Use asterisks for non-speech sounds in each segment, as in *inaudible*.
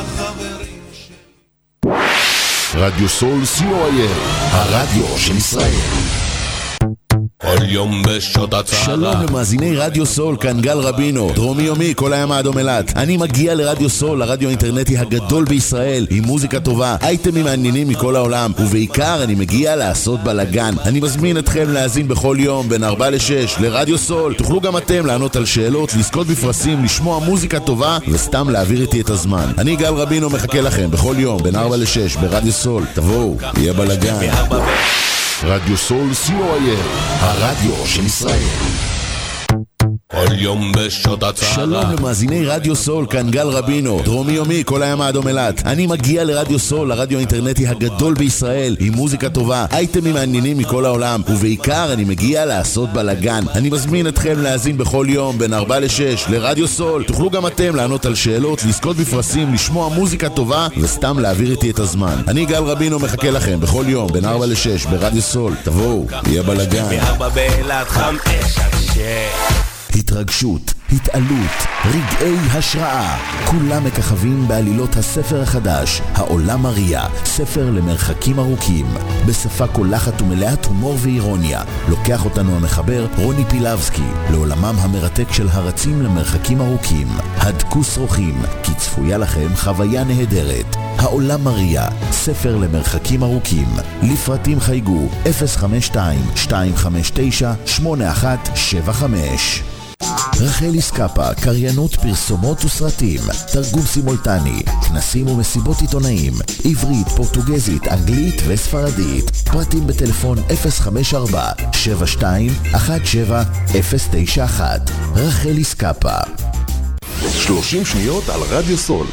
החברים שלי. רדיו סול co.il, הרדיו של ישראל. כל יום בשעות הצהרה. שלום למאזיני רדיו סול, כאן גל רבינו, דרומי יומי, כל הים האדום אילת. אני מגיע לרדיו סול, הרדיו האינטרנטי הגדול בישראל, עם מוזיקה טובה, אייטמים מעניינים מכל העולם, ובעיקר אני מגיע לעשות בלאגן. אני מזמין אתכם להאזין בכל יום, בין 4 ל-6, לרדיו סול. תוכלו גם אתם לענות על שאלות, לזכות בפרסים, לשמוע מוזיקה טובה, וסתם להעביר איתי את הזמן. אני גל רבינו מחכה לכם בכל יום, בין 4 ל-6, ברדיו סול. תבואו, יהיה בלאגן. רדיו סול co.il, הרדיו של ישראל. כל יום בשעות הצהרה. שלום למאזיני רדיו סול, כאן גל רבינו, דרומי יומי, כל הים האדום אילת. אני מגיע לרדיו סול, הרדיו האינטרנטי הגדול בישראל, עם מוזיקה טובה, אייטמים מעניינים מכל העולם, ובעיקר אני מגיע לעשות בלאגן. אני מזמין אתכם להאזין בכל יום, בין 4 ל-6, לרדיו סול. תוכלו גם אתם לענות על שאלות, לזכות בפרסים, לשמוע מוזיקה טובה, וסתם להעביר איתי את הזמן. אני גל רבינו מחכה לכם בכל יום, בין 4 ל-6, ברדיו סול. תבואו, יהיה בלאגן. התרגשות, התעלות, רגעי השראה. כולם מככבים בעלילות הספר החדש, העולם מריה, ספר למרחקים ארוכים. בשפה קולחת ומלאת הומור ואירוניה, לוקח אותנו המחבר רוני פילבסקי לעולמם המרתק של הרצים למרחקים ארוכים. הדקו שרוכים, כי צפויה לכם חוויה נהדרת. העולם מריה, ספר למרחקים ארוכים. לפרטים חייגו 052-259-8175 רחלי סקאפה, קריינות פרסומות וסרטים, תרגום סימולטני, כנסים ומסיבות עיתונאים, עברית, פורטוגזית, אנגלית וספרדית. פרטים בטלפון 054-7217-091. רחלי סקאפה 30 שניות על רדיו סול.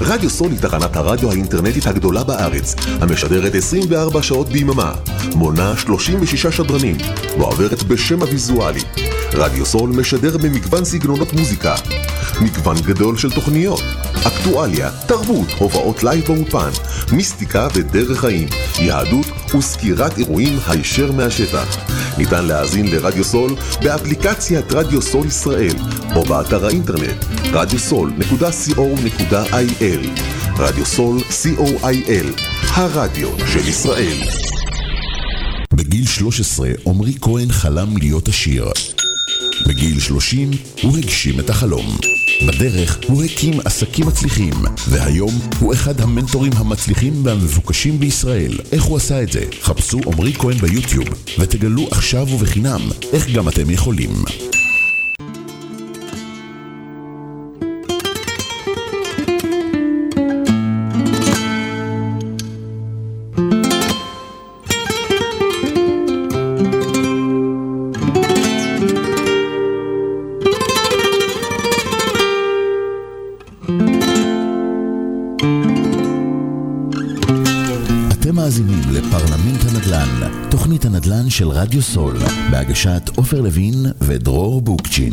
רדיו סול היא תחנת הרדיו האינטרנטית הגדולה בארץ, המשדרת 24 שעות ביממה, מונה 36 שדרנים, ועוברת בשם הוויזואלי. רדיו סול משדר במגוון סגנונות מוזיקה, מגוון גדול של תוכניות, אקטואליה, תרבות, הופעות לייב באולפן, מיסטיקה ודרך חיים, יהדות וסקירת אירועים הישר מהשטח. ניתן להאזין לרדיו סול באפליקציית רדיו סול ישראל או באתר האינטרנט radiosol.co.il רדיו סול co.il הרדיו של ישראל בגיל 13 עמרי כהן חלם להיות עשיר. בגיל 30 הוא הגשים את החלום. בדרך הוא הקים עסקים מצליחים, והיום הוא אחד המנטורים המצליחים והמבוקשים בישראל. איך הוא עשה את זה? חפשו עמרי כהן ביוטיוב, ותגלו עכשיו ובחינם איך גם אתם יכולים. עופר לוין ודרור בוקצ'ין.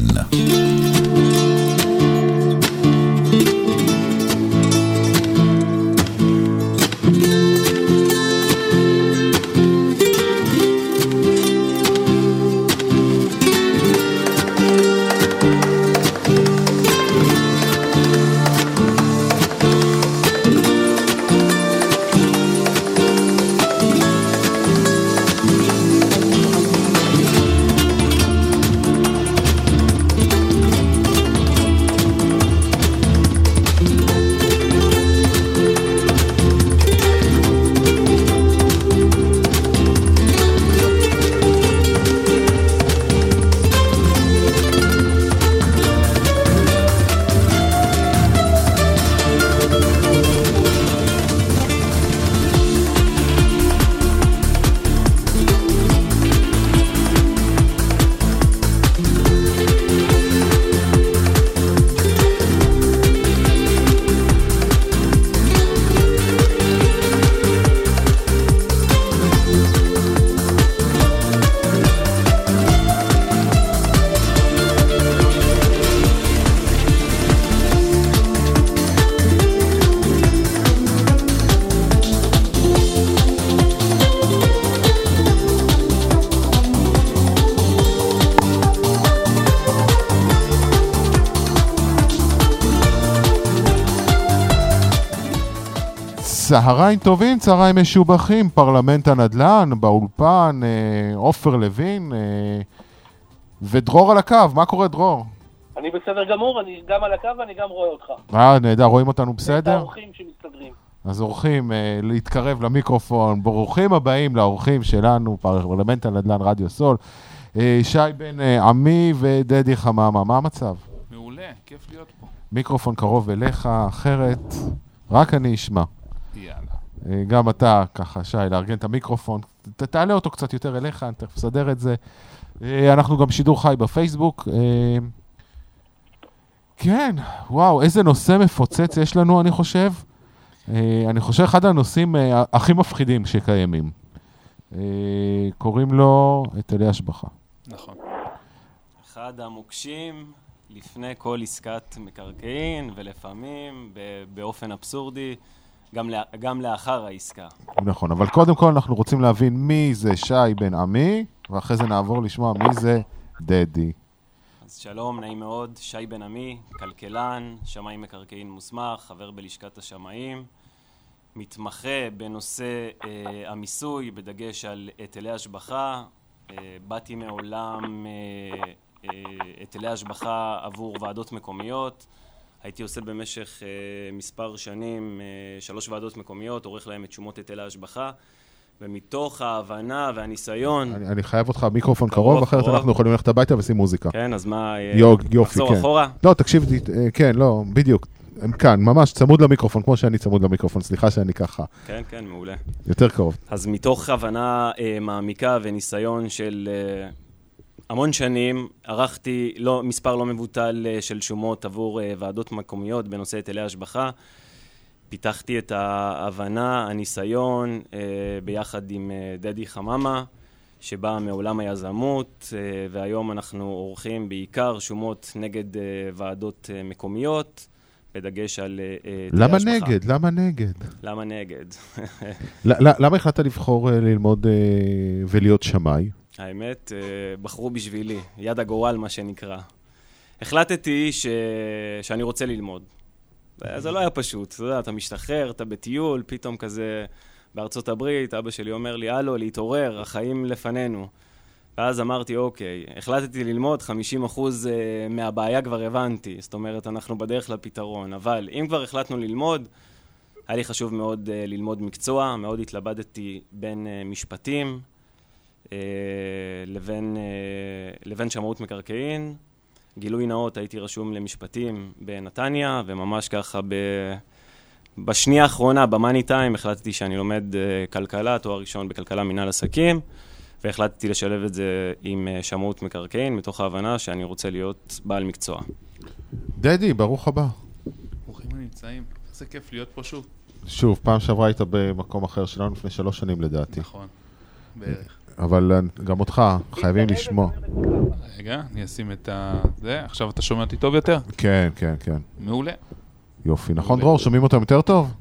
צהריים טובים, צהריים משובחים, פרלמנט הנדל"ן, באולפן, אה, עופר לוין אה, ודרור על הקו, מה קורה דרור? אני בסדר גמור, אני גם על הקו ואני גם רואה אותך. אה, נהדר, רואים אותנו את בסדר? האורחים שמסתדרים. אז אורחים, אה, להתקרב למיקרופון, ברוכים הבאים לאורחים שלנו, פרלמנט הנדל"ן רדיו סול. אה, שי בן אה, עמי ודדי חממה, מה המצב? מעולה, כיף להיות פה. מיקרופון קרוב אליך, אחרת רק אני אשמע. אה, גם אתה, ככה, שי, לארגן את המיקרופון. ת, תעלה אותו קצת יותר אליך, אני תכף אסדר את זה. אה, אנחנו גם שידור חי בפייסבוק. אה, כן, וואו, איזה נושא מפוצץ יש לנו, אני חושב. אני חושב אחד הנושאים הכי מפחידים שקיימים. קוראים לו היטלי השבחה. נכון. אחד המוקשים לפני כל עסקת מקרקעין, ולפעמים באופן אבסורדי, גם, לה, גם לאחר העסקה. נכון, אבל קודם כל אנחנו רוצים להבין מי זה שי בן עמי, ואחרי זה נעבור לשמוע מי זה דדי. אז שלום, נעים מאוד, שי בן עמי, כלכלן, שמאי מקרקעין מוסמך, חבר בלשכת השמאים, מתמחה בנושא אה, המיסוי, בדגש על היטלי השבחה. אה, באתי מעולם אה, אה, היטלי השבחה עבור ועדות מקומיות. הייתי עושה במשך אה, מספר שנים אה, שלוש ועדות מקומיות, עורך להם את שומות היטלי ההשבחה, ומתוך ההבנה והניסיון... אני, אני חייב אותך מיקרופון קרוב, קרוב, אחרת קרוב. אנחנו יכולים ללכת הביתה ולשים מוזיקה. כן, אז מה... אה, יו- יופי, לחזור כן. אחורה? לא, תקשיב, אה, כן, לא, בדיוק. הם כאן, ממש צמוד למיקרופון, כמו שאני צמוד למיקרופון, סליחה שאני ככה, כן, כן, מעולה. יותר קרוב. אז מתוך הבנה אה, מעמיקה וניסיון של אה, המון שנים, ערכתי לא, מספר לא מבוטל אה, של שומות עבור אה, ועדות מקומיות בנושא היטלי השבחה. פיתחתי את ההבנה, הניסיון, אה, ביחד עם דדי חממה, שבא מעולם היזמות, והיום אנחנו עורכים בעיקר שומות נגד ועדות מקומיות, בדגש על למה. נגד? למה נגד? למה נגד? למה החלטת לבחור ללמוד ולהיות שמאי? האמת, אה, בחרו בשבילי, יד הגורל מה שנקרא. החלטתי ש... שאני רוצה ללמוד. זה לא היה פשוט, אתה יודע, אתה משתחרר, אתה בטיול, פתאום כזה בארצות הברית, אבא שלי אומר לי, הלו, להתעורר, החיים לפנינו. ואז אמרתי, אוקיי, החלטתי ללמוד, 50% אה, מהבעיה כבר הבנתי, זאת אומרת, אנחנו בדרך לפתרון. אבל אם כבר החלטנו ללמוד, היה לי חשוב מאוד אה, ללמוד מקצוע, מאוד התלבטתי בין משפטים, לבין, אה, לבין שמאות מקרקעין. גילוי נאות, הייתי רשום למשפטים בנתניה, וממש ככה ב... בשנייה האחרונה, במאני טיים, החלטתי שאני לומד אה, כלכלה, תואר ראשון בכלכלה מנהל עסקים, והחלטתי לשלב את זה עם אה, שמאות מקרקעין, מתוך ההבנה שאני רוצה להיות בעל מקצוע. דדי, ברוך הבא. ברוכים הנמצאים. איזה כיף להיות פה שוב. שוב, פעם שעברה היית במקום אחר שלנו לפני שלוש שנים לדעתי. נכון. בערך. אבל גם אותך, חייבים לשמוע. רגע, אני אשים את ה... זה, עכשיו אתה שומע אותי טוב יותר? כן, כן, כן. מעולה. יופי. נכון, דרור? שומעים אותם יותר טוב?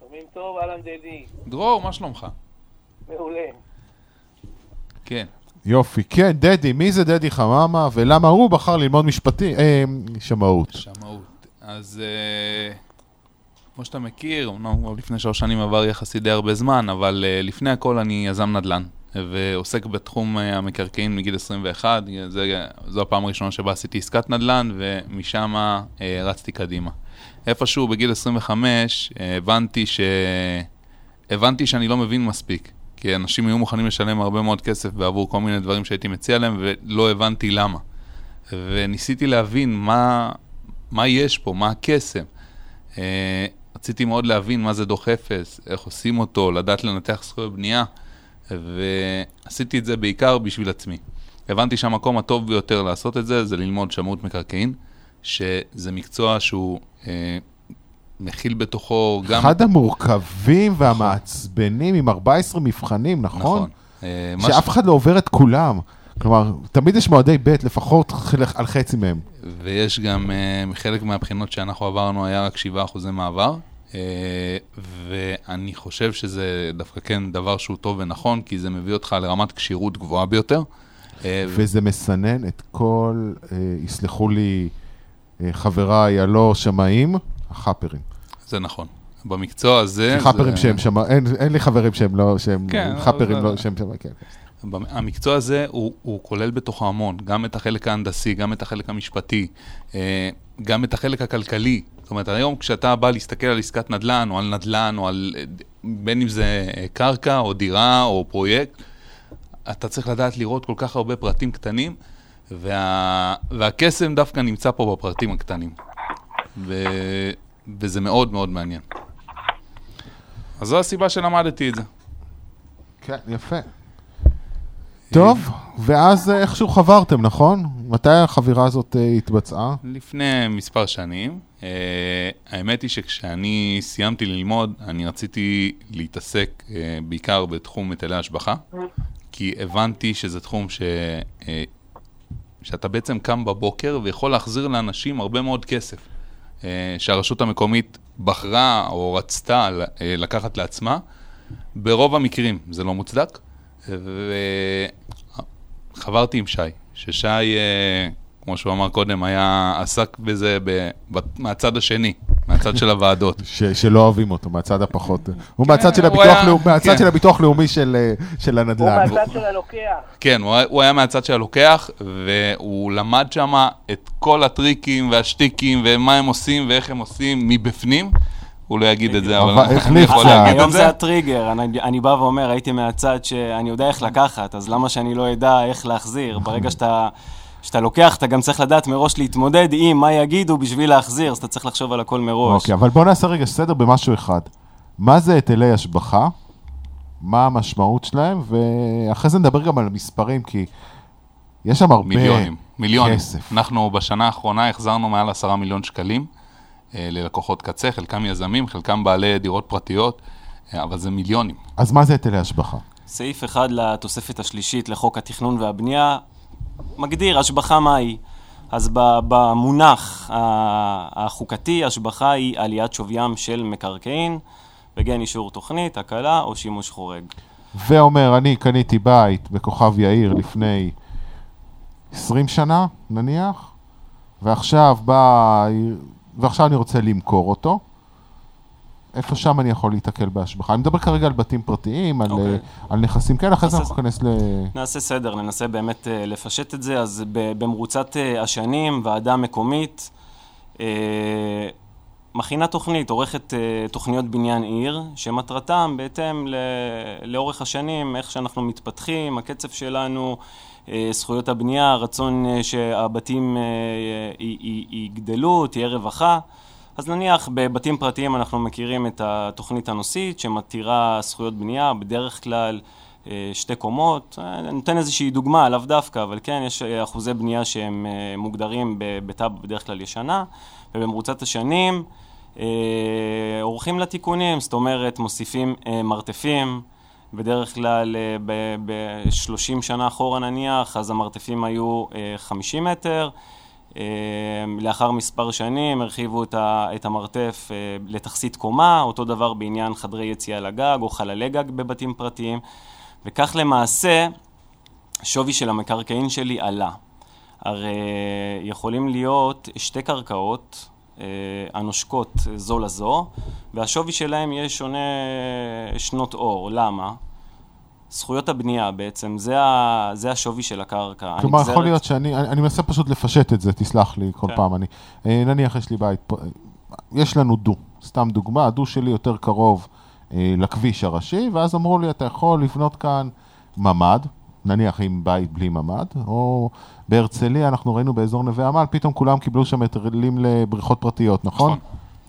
שומעים טוב, אהלן דדי. דרור, מה שלומך? מעולה. כן. יופי. כן, דדי, מי זה דדי חממה, ולמה הוא בחר ללמוד משפטי, אה, שמאות? שמאות. אז אה, כמו שאתה מכיר, אמנם כבר לפני שלוש שנים עבר יחסית די הרבה זמן, אבל אה, לפני הכל אני יזם נדל"ן, ועוסק בתחום אה, המקרקעין מגיל 21. זה, זו הפעם הראשונה שבה עשיתי עסקת נדל"ן, ומשם אה, רצתי קדימה. איפשהו בגיל 25 אה, הבנתי ש... הבנתי שאני לא מבין מספיק. כי אנשים היו מוכנים לשלם הרבה מאוד כסף בעבור כל מיני דברים שהייתי מציע להם, ולא הבנתי למה. וניסיתי להבין מה, מה יש פה, מה הקסם. רציתי מאוד להבין מה זה דוח אפס, איך עושים אותו, לדעת לנתח זכויות בנייה, ועשיתי את זה בעיקר בשביל עצמי. הבנתי שהמקום הטוב ביותר לעשות את זה, זה ללמוד שמאות מקרקעין, שזה מקצוע שהוא אה, מכיל בתוכו גם... אחד המורכבים והמעצבנים עם 14 מבחנים, נכון? נכון. אה, שאף אחד לא עובר את כולם. כלומר, תמיד יש מועדי ב', לפחות על חצי מהם. ויש גם, uh, חלק מהבחינות שאנחנו עברנו היה רק 7% מעבר, ואני חושב שזה דווקא כן דבר שהוא טוב ונכון, כי זה מביא אותך לרמת כשירות גבוהה ביותר. Uh, וזה מסנן את כל, אה, יסלחו לי אה, חבריי הלא שמאים, החאפרים. זה נכון. במקצוע הזה... חאפרים זה- שהם שם, אין אין לי חברים שהם לא, שהם כן, חאפרים אבל- לא, שהם שם, כן. כן. המקצוע הזה הוא, הוא כולל בתוכו המון, גם את החלק ההנדסי, גם את החלק המשפטי, אה, גם את החלק הכלכלי. זאת אומרת, היום כשאתה בא להסתכל על עסקת נדל"ן, או על נדל"ן, או על... בין אם זה קרקע, או דירה, או פרויקט, אתה צריך לדעת לראות כל כך הרבה פרטים קטנים, וה, והקסם דווקא נמצא פה בפרטים הקטנים. ו, וזה מאוד מאוד מעניין. אז זו הסיבה שלמדתי את זה. כן, יפה. טוב, ואז אה, איכשהו חברתם, נכון? מתי החבירה הזאת אה, התבצעה? לפני מספר שנים. Uh, האמת היא שכשאני סיימתי ללמוד, אני רציתי להתעסק בעיקר בתחום היטלי השבחה, כי הבנתי שזה תחום ש... שאתה בעצם קם בבוקר ויכול להחזיר לאנשים הרבה מאוד כסף. שהרשות המקומית בחרה או רצתה לקחת לעצמה. ברוב המקרים זה לא מוצדק, וחברתי עם שי, ששי, אה, כמו שהוא אמר קודם, היה עסק בזה ב... מהצד השני, מהצד של הוועדות. *laughs* ש- שלא אוהבים אותו, מהצד הפחות. הוא כן, מהצד של הוא הביטוח היה- לאומי- מהצד כן. של הביטוח לאומי של אה, של הוא הנדל"ן. מהצד של הלוקח. כן, הוא, היה- הוא היה מהצד של הלוקח, והוא למד שם את כל הטריקים והשטיקים ומה הם עושים ואיך הם עושים מבפנים. הוא לא יגיד את זה, אבל אני יכול. להגיד היום את זה. זה הטריגר, אני, אני בא ואומר, הייתי מהצד שאני יודע איך לקחת, אז למה שאני לא אדע איך להחזיר? ברגע שאתה, שאתה לוקח, אתה גם צריך לדעת מראש להתמודד עם מה יגידו בשביל להחזיר, אז אתה צריך לחשוב על הכל מראש. אוקיי, אבל בואו נעשה רגע סדר במשהו אחד. מה זה היטלי השבחה? מה המשמעות שלהם? ואחרי זה נדבר גם על המספרים, כי יש שם הרבה מיליונים, מיליונים. כסף. אנחנו בשנה האחרונה החזרנו מעל עשרה מיליון שקלים ללקוחות קצה, חלקם יזמים, חלקם בעלי דירות פרטיות, אה, אבל זה מיליונים. אז מה זה היטלי השבחה? סעיף אחד לתוספת השלישית לחוק התכנון והבנייה מגדיר השבחה מהי. אז במונח החוקתי, השבחה היא עליית שוויים של מקרקעין, בגין אישור תוכנית, הקלה או שימוש חורג. ואומר, אני קניתי בית בכוכב יאיר לפני 20 שנה, נניח, ועכשיו בא... ועכשיו אני רוצה למכור אותו. איפה שם אני יכול להיתקל בהשבחה? אני מדבר כרגע על בתים פרטיים, על, אוקיי. אה, על נכסים כאלה, אחרי זה אנחנו ניכנס ל... נעשה סדר, ננסה באמת אה, לפשט את זה. אז במרוצת אה, השנים, ועדה מקומית מכינה תוכנית, עורכת תוכניות בניין עיר, שמטרתם בהתאם ל- לאורך השנים, איך שאנחנו מתפתחים, הקצב שלנו, זכויות הבנייה, הרצון אה, שהבתים אה, יגדלו, תהיה רווחה. אז נניח בבתים פרטיים אנחנו מכירים את התוכנית הנושאית שמתירה זכויות בנייה, בדרך כלל אה, שתי קומות. אה, אני נותן איזושהי דוגמה, לאו דווקא, אבל כן, יש אה, אחוזי בנייה שהם אה, מוגדרים בתב"ע בדרך כלל ישנה, ובמרוצת השנים אה, עורכים לה תיקונים, זאת אומרת, מוסיפים אה, מרתפים. בדרך כלל ב-30 שנה אחורה נניח, אז המרתפים היו אה, 50 מטר. אה, לאחר מספר שנים הרחיבו את את המרתף אה, לתכסית קומה, אותו דבר בעניין חדרי יציאה לגג או חללי גג בבתים פרטיים, וכך למעשה שווי של המקרקעין שלי עלה. הרי יכולים להיות שתי קרקעות אה, הנושקות זו לזו, והשווי שלהם יהיה שונה שנות אור. למה? זכויות הבנייה בעצם, זה, ה, זה השווי של הקרקע. כלומר, הנגזרת- יכול להיות שאני, אני, אני מנסה פשוט לפשט את זה, תסלח לי כל כן. פעם. אני, אה, נניח יש לי בית, יש לנו דו, סתם דוגמה, הדו שלי יותר קרוב אה, לכביש הראשי, ואז אמרו לי, אתה יכול לבנות כאן ממ"ד, נניח עם בית בלי ממ"ד, או בהרצליה, אנחנו ראינו באזור נווה עמל, פתאום כולם קיבלו שם היתרים לבריכות פרטיות, נכון? נכון,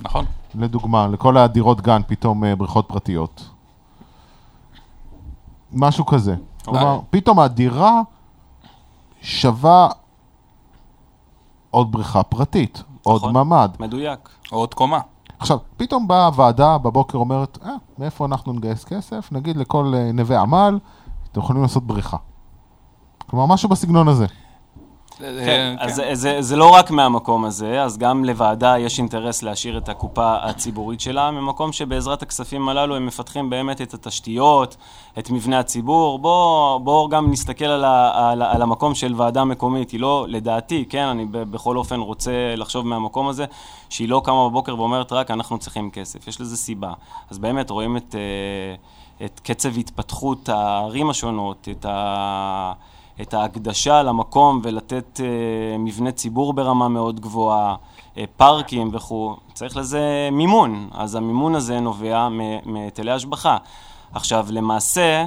נכון. לדוגמה, לכל הדירות גן פתאום אה, בריכות פרטיות. משהו כזה. כלומר, פתאום הדירה שווה עוד בריכה פרטית, עוד נכון. ממ"ד. מדויק. עוד קומה. עכשיו, פתאום באה הוועדה בבוקר אומרת, אה, מאיפה אנחנו נגייס כסף? נגיד לכל אה, נווה עמל, אתם יכולים לעשות בריכה. כלומר, משהו בסגנון הזה. כן, אה, אז זה- זה, זה לא רק מהמקום הזה, אז גם לוועדה יש אינטרס להשאיר את הקופה הציבורית שלה, ממקום שבעזרת הכספים הללו הם מפתחים באמת את התשתיות, את מבנה הציבור. בואו בוא גם נסתכל על, ה, על, על המקום של ועדה מקומית. היא לא, לדעתי, כן, אני ב- בכל אופן רוצה לחשוב מהמקום הזה, שהיא לא קמה בבוקר ואומרת רק אנחנו צריכים כסף. יש לזה סיבה. אז באמת רואים את, אה, את קצב התפתחות הערים השונות, את ה... את ההקדשה למקום ולתת אה, מבנה ציבור ברמה מאוד גבוהה, אה, פארקים וכו', צריך לזה מימון. אז המימון הזה נובע מהיטלי השבחה. עכשיו, למעשה,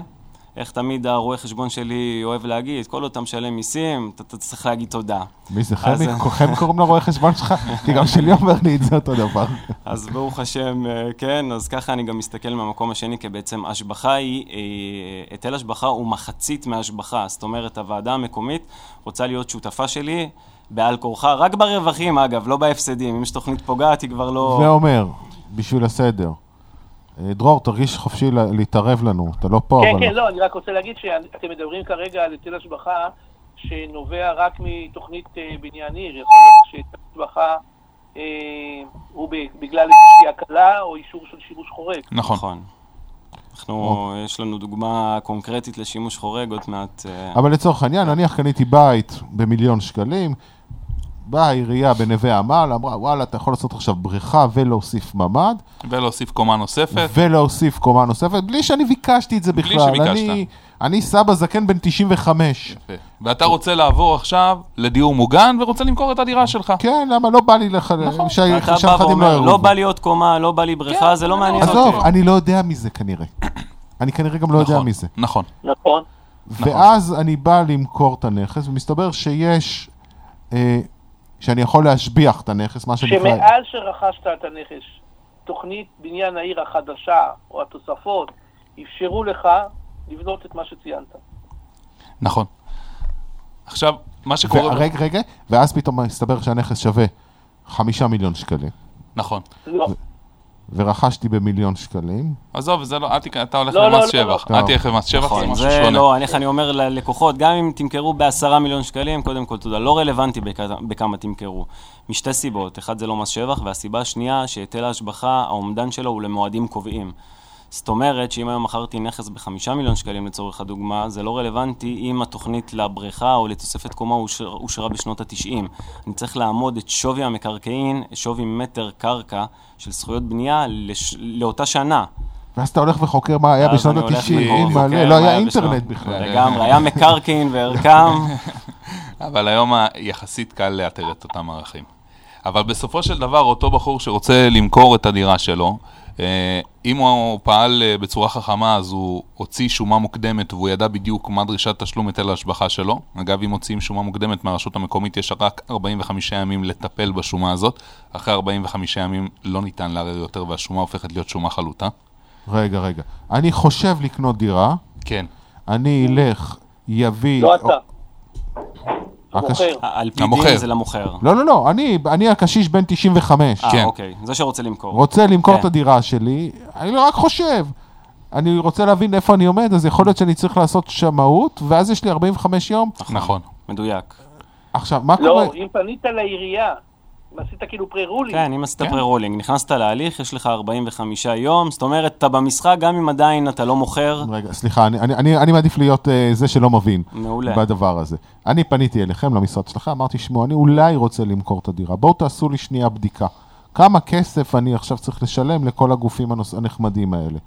איך תמיד הרואה חשבון שלי אוהב להגיד, כל עוד אתה משלם מיסים, אתה, צריך להגיד תודה. מי זה חמי? *laughs* כולכם קוראים לרואה חשבון שלך? *laughs* כי גם שלי אומר לי את זה אותו דבר. אז ברוך השם, אה, כן, אז ככה אני גם מסתכל מהמקום השני, כי בעצם השבחה היא, אה, היטל השבחה הוא מחצית מהשבחה. זאת אומרת, הוועדה המקומית רוצה להיות שותפה שלי בעל כורחה, רק ברווחים אגב, לא בהפסדים. אם יש תוכנית פוגעת, היא כבר לא... ואומר, בשביל הסדר, אה, דרור, תרגיש חופשי לה- להתערב לנו, אתה לא פה, כן, אבל... כן, לא, אני רק רוצה להגיד שאתם מדברים כרגע על היטל השבחה שנובע רק מתוכנית אה, בניין עיר. יכול להיות שהיטל השבחה אה, הוא בגלל איזושהי הקלה או אישור של שימוש חורג. נכון. נכון. אנחנו, יש לנו דוגמה קונקרטית לשימוש חורג, עוד מעט... אה, אבל לצורך העניין, נניח קניתי בית במיליון שקלים, באה העירייה בנווה עמל, אמרה, וואלה, אתה יכול לעשות עכשיו בריכה ולהוסיף ממ"ד, ולהוסיף קומה נוספת. ולהוסיף קומה נוספת, בלי שאני ביקשתי את זה בלי בכלל. שביקשת. אני, אני סבא זקן בן 95. יפה. ואתה רוצה לעבור עכשיו לדיור מוגן ורוצה למכור את הדירה שלך. כן, למה לא בא לי לך... נכון. שה- אתה בא שהנכדים ואומר, יערבו. לא בא לי עוד קומה, לא בא לי בריכה, זה לא מעניין אותי. עזוב, אני לא יודע מזה כנראה. אני כנראה גם לא יודע נכון, מזה. נכון. נכון. ואז אני בא למכור את הנכס, ומסתבר שיש... אה, שאני יכול להשביח את הנכס, מה שנקרא... שמאז שרכשת את הנכס, תוכנית בניין העיר החדשה או התוספות אפשרו לך לבנות את מה שציינת. נכון. עכשיו, מה שקורה... רגע, רגע, ואז פתאום מסתבר שהנכס שווה חמישה מיליון שקלים, נכון. לא, ורכשתי במיליון שקלים. עזוב, זה לא, אל תיכנס, אתה הולך לא, לא, למס לא, שבח. לא. אל תלך למס שבח, זה נכון, משהו זה שונה. לא, אני- איך אני אומר ללקוחות, גם אם תמכרו בעשרה מיליון שקלים, קודם כל תודה, לא רלוונטי בכ- בכמה תמכרו. משתי סיבות, אחד זה לא מס שבח, והסיבה השנייה, שהיטל ההשבחה, האומדן שלו הוא למועדים קובעים. זאת אומרת שאם היום מכרתי נכס בחמישה מיליון שקלים לצורך הדוגמה, זה לא רלוונטי אם התוכנית לבריכה או לתוספת קומה אושר, אושרה בשנות התשעים. אני צריך לעמוד את שווי המקרקעין, שווי מטר קרקע של זכויות בנייה לש... לאותה שנה. ואז אתה הולך וחוקר מה היה בשנות אני הולך ה-90, וחוקר מלא, מה לא היה אינטרנט בכלל. לגמרי, היה מקרקעין וערכם. *laughs* אבל היום יחסית קל לאתר את אותם ערכים. אבל בסופו של דבר, אותו בחור שרוצה למכור את הדירה שלו, אם הוא פעל אה, בצורה חכמה, אז הוא הוציא שומה מוקדמת והוא ידע בדיוק מה דרישת תשלום היטל ההשבחה שלו. אגב, אם מוציאים שומה מוקדמת מהרשות המקומית, יש רק 45 ימים לטפל בשומה הזאת. אחרי 45 ימים לא ניתן לערער יותר והשומה הופכת להיות שומה חלוטה. רגע, רגע. אני חושב לקנות דירה, כן. אני אלך, יביא... לא אתה. המוכר. על פי. דין זה למוכר. לא, לא, לא, אני, אני הקשיש בן 95. אה, כן. אוקיי, זה שרוצה למכור. רוצה למכור כן. את הדירה שלי, אני לא רק חושב. אני רוצה להבין איפה אני עומד, אז יכול להיות שאני צריך לעשות שמאות, ואז יש לי 45 יום. נכון. מדויק. עכשיו, מה קורה? לא, אם פנית לעירייה, עשית כאילו pre-ruling, כן, אם עשית כן. pre-ruling, נכנסת להליך, יש לך 45 יום, זאת אומרת, אתה במשחק, גם אם עדיין אתה לא מוכר, רגע, סליחה, אני, אני, אני, אני מעדיף להיות אה, זה שלא מבין מעולה. בדבר הזה. אני פניתי אליכם, למשרד שלכם, אמרתי, שמעו, אני אולי רוצה למכור את הדירה, בואו תעשו לי שנייה בדיקה. כמה כסף אני עכשיו צריך לשלם לכל הגופים הנוס... הנחמדים האלה?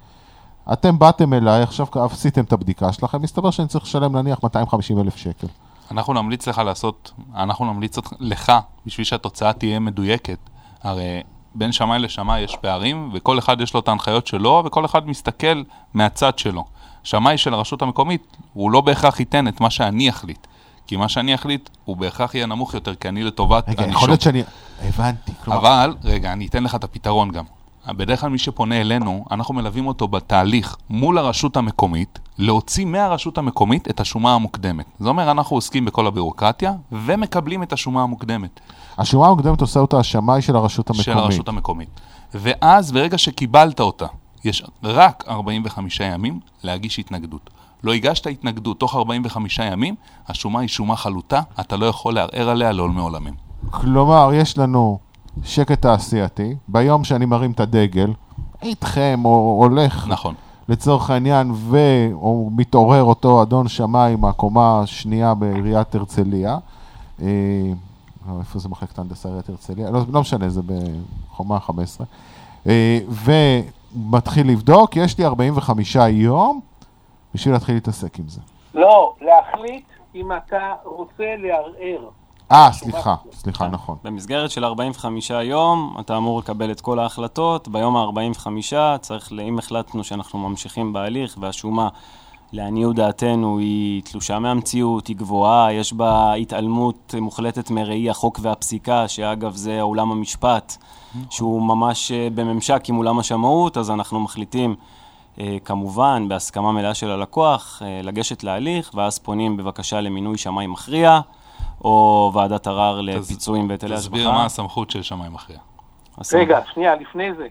אתם באתם אליי, עכשיו עשיתם את הבדיקה שלכם, מסתבר שאני צריך לשלם נניח 250 אלף שקל. אנחנו נמליץ לך לעשות, אנחנו נמליץ לך, בשביל שהתוצאה תהיה מדויקת. הרי בין שמאי לשמאי יש פערים, וכל אחד יש לו את ההנחיות שלו, וכל אחד מסתכל מהצד שלו. שמאי של הרשות המקומית, הוא לא בהכרח ייתן את מה שאני אחליט. כי מה שאני אחליט, הוא בהכרח יהיה נמוך יותר, כי אני לטובת רגע, הנישום. יכול להיות שאני... הבנתי. כלומר, אבל, רגע, אני אתן לך את הפתרון גם. בדרך כלל מי שפונה אלינו, אנחנו מלווים אותו בתהליך מול הרשות המקומית, להוציא מהרשות המקומית את השומה המוקדמת. זה אומר, אנחנו עוסקים בכל הבירוקרטיה, ומקבלים את השומה המוקדמת השומה המוקדמת עושה אותה השמאי של הרשות המקומית. של הרשות המקומית. ואז, ברגע שקיבלת אותה, יש רק 45 ימים להגיש התנגדות. לא הגשת התנגדות תוך 45 ימים, השומה היא שומה חלוטה, אתה לא יכול לערער עליה לעולמי עולמים. כלומר, יש לנו שקט תעשייתי, ביום שאני מרים את הדגל, איתכם, או הולך, נכון. לצורך העניין, והוא מתעורר אותו אדון שמאי מהקומה השנייה בעיריית הרצליה. אה, איפה זה מחלקת ההנדסה עיריית הרצליה? לא, לא משנה, זה בחומה 15. אה, ומתחיל לבדוק, יש לי 45 יום בשביל להתחיל להתעסק עם זה. לא, להחליט אם אתה רוצה לערער. אה, סליחה, סליחה, נכון. במסגרת של 45 יום, אתה אמור לקבל את כל ההחלטות. ביום ה-45 צריך, אם החלטנו שאנחנו ממשיכים בהליך והשומה, לעניות דעתנו, היא תלושה מהמציאות, היא גבוהה, יש בה התעלמות מוחלטת מראי החוק והפסיקה, שאגב זה עולם המשפט, שהוא ממש אה, בממשק עם עולם השמאות, אז אנחנו מחליטים, אה, כמובן, בהסכמה מלאה של הלקוח, אה, לגשת להליך, ואז פונים בבקשה למינוי שמאי מכריע. או ועדת ערר לפיצויים והיטלי השבחה. תסביר מה הסמכות של שמאי מכריע. רגע, שנייה, לפני זה,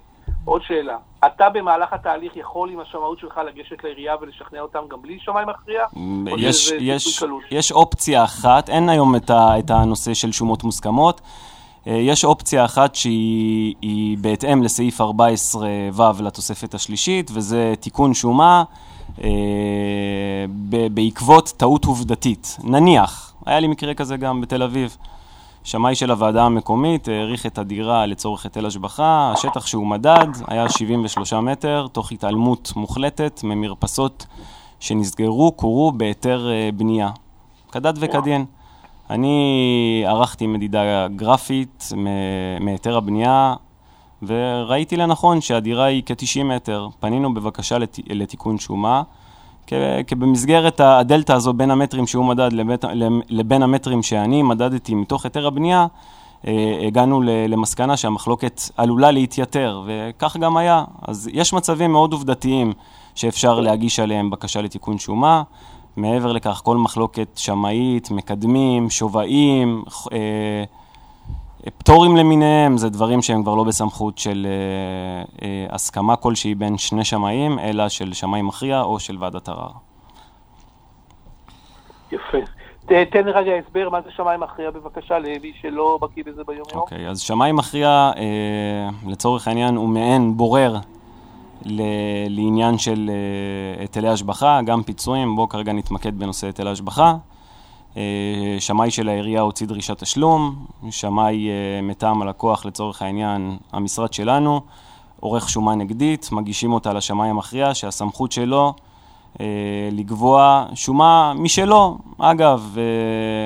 עוד שאלה. אתה במהלך התהליך יכול עם השמאות שלך לגשת לעירייה ולשכנע אותם גם בלי שמאי מכריע? או יש, יש? יש אופציה אחת, אין היום את, ה, את הנושא של שומות מוסכמות. אה, יש אופציה אחת שהיא היא בהתאם לסעיף 14ו לתוספת השלישית, וזה תיקון שומה אה, ב, בעקבות טעות עובדתית. נניח, היה לי מקרה כזה גם בתל אביב. שמאי של הוועדה המקומית העריך את הדירה לצורך היטל השבחה, השטח שהוא מדד היה 73 מטר, תוך התעלמות מוחלטת ממרפסות שנסגרו, קורו בהיתר אה, בנייה. כדת וכדין. אני ערכתי מדידה גרפית מהיתר הבנייה, וראיתי לנכון שהדירה היא כ-90 מטר. פנינו בבקשה לת... לתיקון שומה, כי במסגרת הדלתא הזו בין המטרים שהוא מדד לבית... לבין המטרים שאני מדדתי מתוך היתר הבנייה, אה, הגענו למסקנה שהמחלוקת עלולה להתייתר, וכך גם היה. אז יש מצבים מאוד עובדתיים שאפשר להגיש עליהם בקשה לתיקון שומה. מעבר לכך, כל מחלוקת שמאית, מקדמים, שווים, אה, פטורים למיניהם, זה דברים שהם כבר לא בסמכות של אה, אה, הסכמה כלשהי בין שני שמאים, אלא של שמאי מכריע או של ועדת ערר. יפה. ת- תן לי רגע הסבר מה זה שמאי מכריע בבקשה למי שלא בקיא בזה ביום יום. אוקיי, אז שמאי מכריע, אה, לצורך העניין, הוא מעין בורר ל- לעניין של אה, היטלי השבחה, גם פיצויים, בואו כרגע נתמקד בנושא היטלי השבחה. אה, שמאי של העירייה הוציא דרישת תשלום, שמאי אה, מטעם הלקוח, לצורך העניין, המשרד שלנו, עורך שומה נגדית, מגישים אותה לשמאי המכריע, שהסמכות שלו אה, לקבוע שומה משלו. אגב,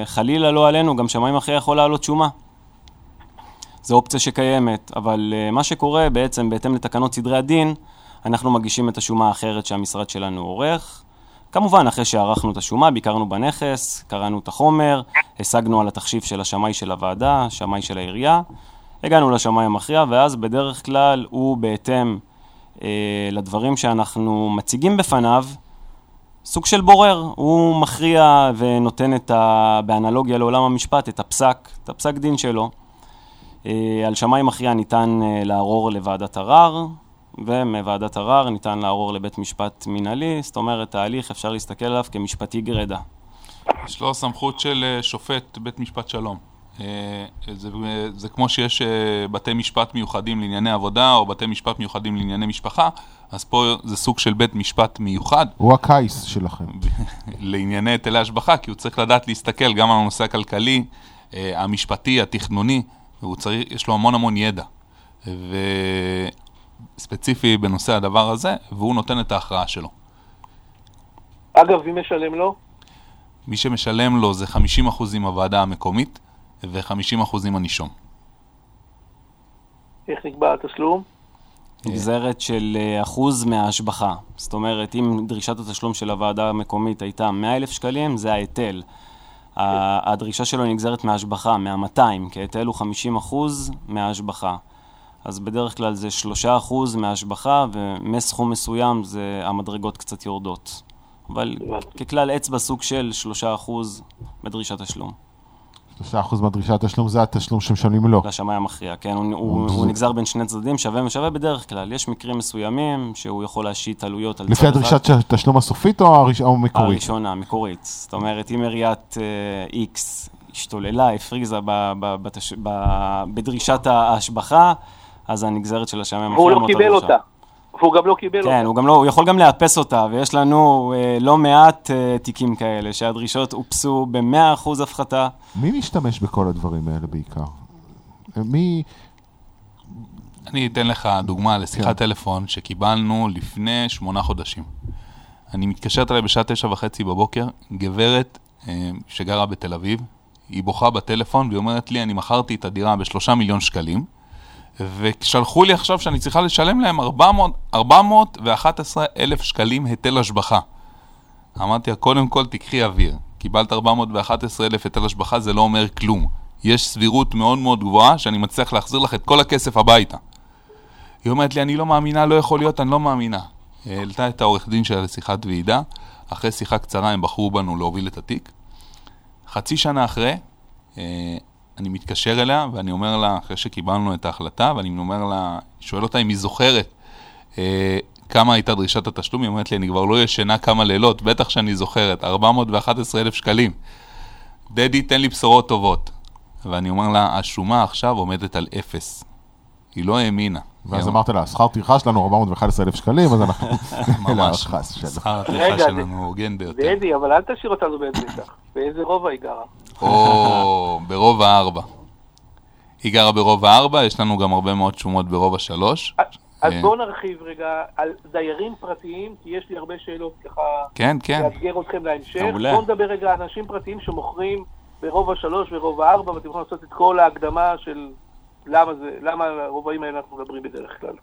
חלילה לא עלינו, גם שמאי מכריע יכול להעלות שומה. זו אופציה שקיימת, אבל מה שקורה בעצם, בהתאם לתקנות סדרי הדין, אנחנו מגישים את השומה האחרת שהמשרד שלנו עורך. כמובן, אחרי שערכנו את השומה, ביקרנו בנכס, קראנו את החומר, השגנו על התחשיב של השמאי של הוועדה, שמאי של העירייה, הגענו לשמאי המכריע, ואז בדרך כלל הוא בהתאם אה, לדברים שאנחנו מציגים בפניו, סוג של בורר, הוא מכריע ונותן את ה... באנלוגיה לעולם המשפט, את הפסק, את הפסק דין שלו. אה, על שמאי מכריע ניתן אה, לערור לוועדת ערר, ומוועדת ערר ניתן לערור לבית משפט מינהלי, זאת אומרת, ההליך אפשר להסתכל עליו כמשפטי גרידא. יש לו סמכות של אה, שופט בית משפט שלום. אה, זה, זה כמו שיש אה, בתי משפט מיוחדים לענייני עבודה, או בתי משפט מיוחדים לענייני משפחה, אז פה זה סוג של בית משפט מיוחד הוא הקייס שלכם. *laughs* לענייני היטלי השבחה, כי הוא צריך לדעת להסתכל גם על הנושא הכלכלי, המשפטי, התכנוני, והוא צריך, יש לו המון המון ידע. וספציפי בנושא הדבר הזה, והוא נותן את ההכרעה שלו. אגב, מי משלם לו? מי שמשלם לו זה 50% עם הוועדה המקומית ו-50% עם הנישום. איך נקבע התשלום? נגזרת של אה, אחוז מההשבחה. זאת אומרת, אם דרישת התשלום של הוועדה המקומית הייתה 100,000 שקלים, זה ההיטל. הדרישה שלו נגזרת מההשבחה, מה-200, כי ההיטל הוא 50 אחוז מההשבחה. אז בדרך כלל זה 3 אחוז מההשבחה, ומסכום מסוים זה המדרגות קצת יורדות. אבל. ככלל אצבע סוג של 3 אחוז בדרישת תשלום. 3% מהדרישת תשלום זה התשלום שמשלמים לו. לשמאי המכריע, כן, הוא, הוא, הוא נגזר בין שני צדדים, שווה ושווה בדרך כלל. יש מקרים מסוימים שהוא יכול להשית עלויות על צד לפי אחד. הדרישת התשלום הסופית או המקורית? הראשונה, המקורית. זאת אומרת, אם עיריית אה, X השתוללה, הפריזה ב, ב, בתש... ב, בדרישת ההשבחה, אז הנגזרת של המכריע והוא לא קיבל. אותה. והוא גם לא קיבל כן, אותה. הוא גם לא, הוא יכול גם לאפס אותה, ויש לנו אה, לא מעט אה, תיקים כאלה, שהדרישות אופסו ב-100% הפחתה. מי משתמש בכל הדברים האלה בעיקר? מי... אני אתן לך דוגמה כן. לשיחת טלפון שקיבלנו לפני שמונה חודשים. אני מתקשרת אליי בשעה תשע וחצי בבוקר, גברת אה, שגרה בתל אביב, היא בוכה בטלפון והיא אומרת לי, אני מכרתי את הדירה בשלושה מיליון שקלים, ושלחו לי עכשיו שאני צריכה לשלם להם 400, 411 אלף שקלים היטל השבחה. אמרתי לה, קודם כל תקחי אוויר. קיבלת 411 אלף היטל השבחה, זה לא אומר כלום. יש סבירות מאוד מאוד גבוהה שאני מצליח להחזיר לך את כל הכסף הביתה. היא אומרת לי, אני לא מאמינה, לא יכול להיות, אני לא מאמינה. העלתה את העורך דין שלה לשיחת ועידה, אחרי שיחה קצרה הם בחרו בנו להוביל את התיק. חצי שנה אחרי, אה, אני מתקשר אליה ואני אומר לה, אחרי שקיבלנו את ההחלטה, ואני אומר לה, שואל אותה אם היא זוכרת אה, כמה הייתה דרישת התשלום, היא אומרת לי, אני כבר לא ישנה כמה לילות, בטח שאני זוכרת, 411 אלף שקלים. דדי, תן לי בשורות טובות. ואני אומר לה, השומה עכשיו עומדת על אפס. היא לא האמינה. ואז אמרת לה, שכר טרחה שלנו 411 אלף שקלים, אז אנחנו... *laughs* ממש. שכר הטרחה שלנו הוגן ביותר. דדי, אבל אל תשאיר אותנו באיזה מתח. באיזה רובע היא גרה? או ברובע הארבע. היא גרה ברובע הארבע, יש לנו גם הרבה מאוד שומות ברובע שלוש. אז אה, בואו נרחיב רגע על דיירים פרטיים, כי יש לי הרבה שאלות ככה כן, כן. לאתגר אתכם להמשך. מעולה. בואו נדבר רגע על אנשים פרטיים שמוכרים ברובע שלוש ורובע ארבע, ואתם יכולים לעשות את כל ההקדמה של למה זה, למה על הרובעים האלה אנחנו מדברים בדרך כלל.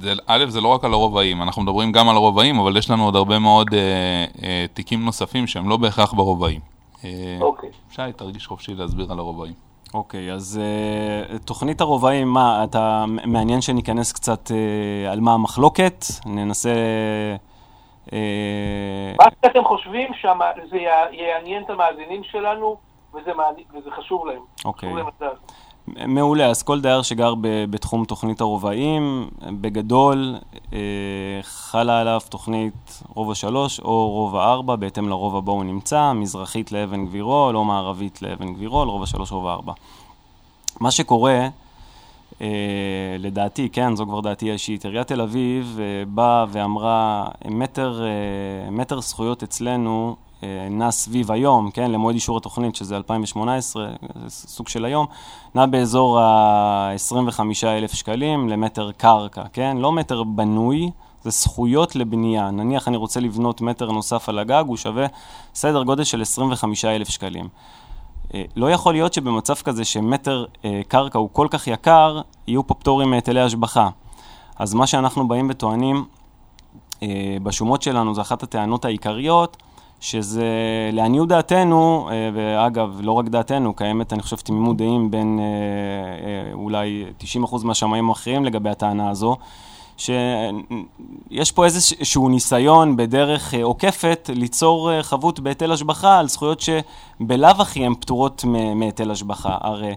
זה, א', זה לא רק על הרובעים, אנחנו מדברים גם על הרובעים, אבל יש לנו עוד הרבה מאוד אה, אה, תיקים נוספים שהם לא בהכרח ברובעים. אה, אוקיי. שי, תרגיש חופשי להסביר על הרובעים. אוקיי, אז uh, תוכנית הרובעים, מה, אתה מעניין שניכנס קצת uh, על מה המחלוקת? ננסה... Uh, מה שאתם חושבים שזה יעניין את המאזינים שלנו, וזה, מעניין, וזה חשוב להם. אוקיי. חשוב להם. מעולה, אז כל דייר שגר ב- בתחום תוכנית הרובעים, בגדול אה, חלה עליו תוכנית רובע 3 או רובע 4, בהתאם לרובע בו הוא נמצא, מזרחית לאבן גבירול או מערבית לאבן גבירול, רובע 3, רובע 4. מה שקורה, אה, לדעתי, כן, זו כבר דעתי האישית, עיריית תל אביב אה, באה ואמרה, מטר, אה, מטר זכויות אצלנו נע סביב היום, כן, למועד אישור התוכנית, שזה 2018, זה סוג של היום, נע באזור ה-25,000 שקלים למטר קרקע, כן? לא מטר בנוי, זה זכויות לבנייה. נניח אני רוצה לבנות מטר נוסף על הגג, הוא שווה סדר גודל של 25,000 שקלים. אה, לא יכול להיות שבמצב כזה שמטר אה, קרקע הוא כל כך יקר, יהיו פה פטורים מהיטלי השבחה. אז מה שאנחנו באים וטוענים אה, בשומות שלנו, זו אחת הטענות העיקריות, שזה לעניות דעתנו, אה, ואגב, לא רק דעתנו, קיימת, אני חושב, תמימות דעים בין אה, אה, אולי 90% מהשמאים האחרים לגבי הטענה הזו, שיש פה איזשהו ניסיון בדרך עוקפת ליצור חבות בהיטל השבחה על זכויות שבלאו הכי הן פטורות מהיטל השבחה. הרי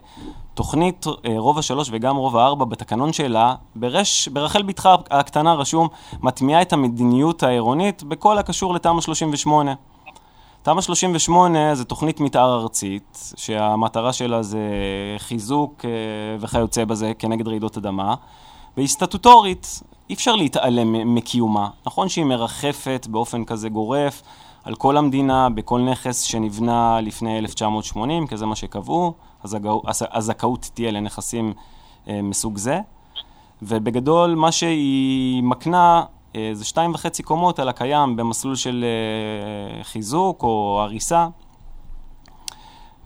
תוכנית רובע 3 וגם רובע 4 בתקנון שלה, ברש, ברחל בתך הקטנה רשום, מטמיעה את המדיניות העירונית בכל הקשור לתמ"א 38. תמ"א 38 זה תוכנית מתאר ארצית, שהמטרה שלה זה חיזוק אה, וכיוצא בזה כנגד רעידות אדמה, והיא סטטוטורית, אי אפשר להתעלם מקיומה. נכון שהיא מרחפת באופן כזה גורף על כל המדינה, בכל נכס שנבנה לפני 1980, כי זה מה שקבעו, הזכאות, תהיה לנכסים אה, מסוג זה. ובגדול, מה שהיא מקנה זה שתיים וחצי קומות על הקיים במסלול של אה, חיזוק או הריסה.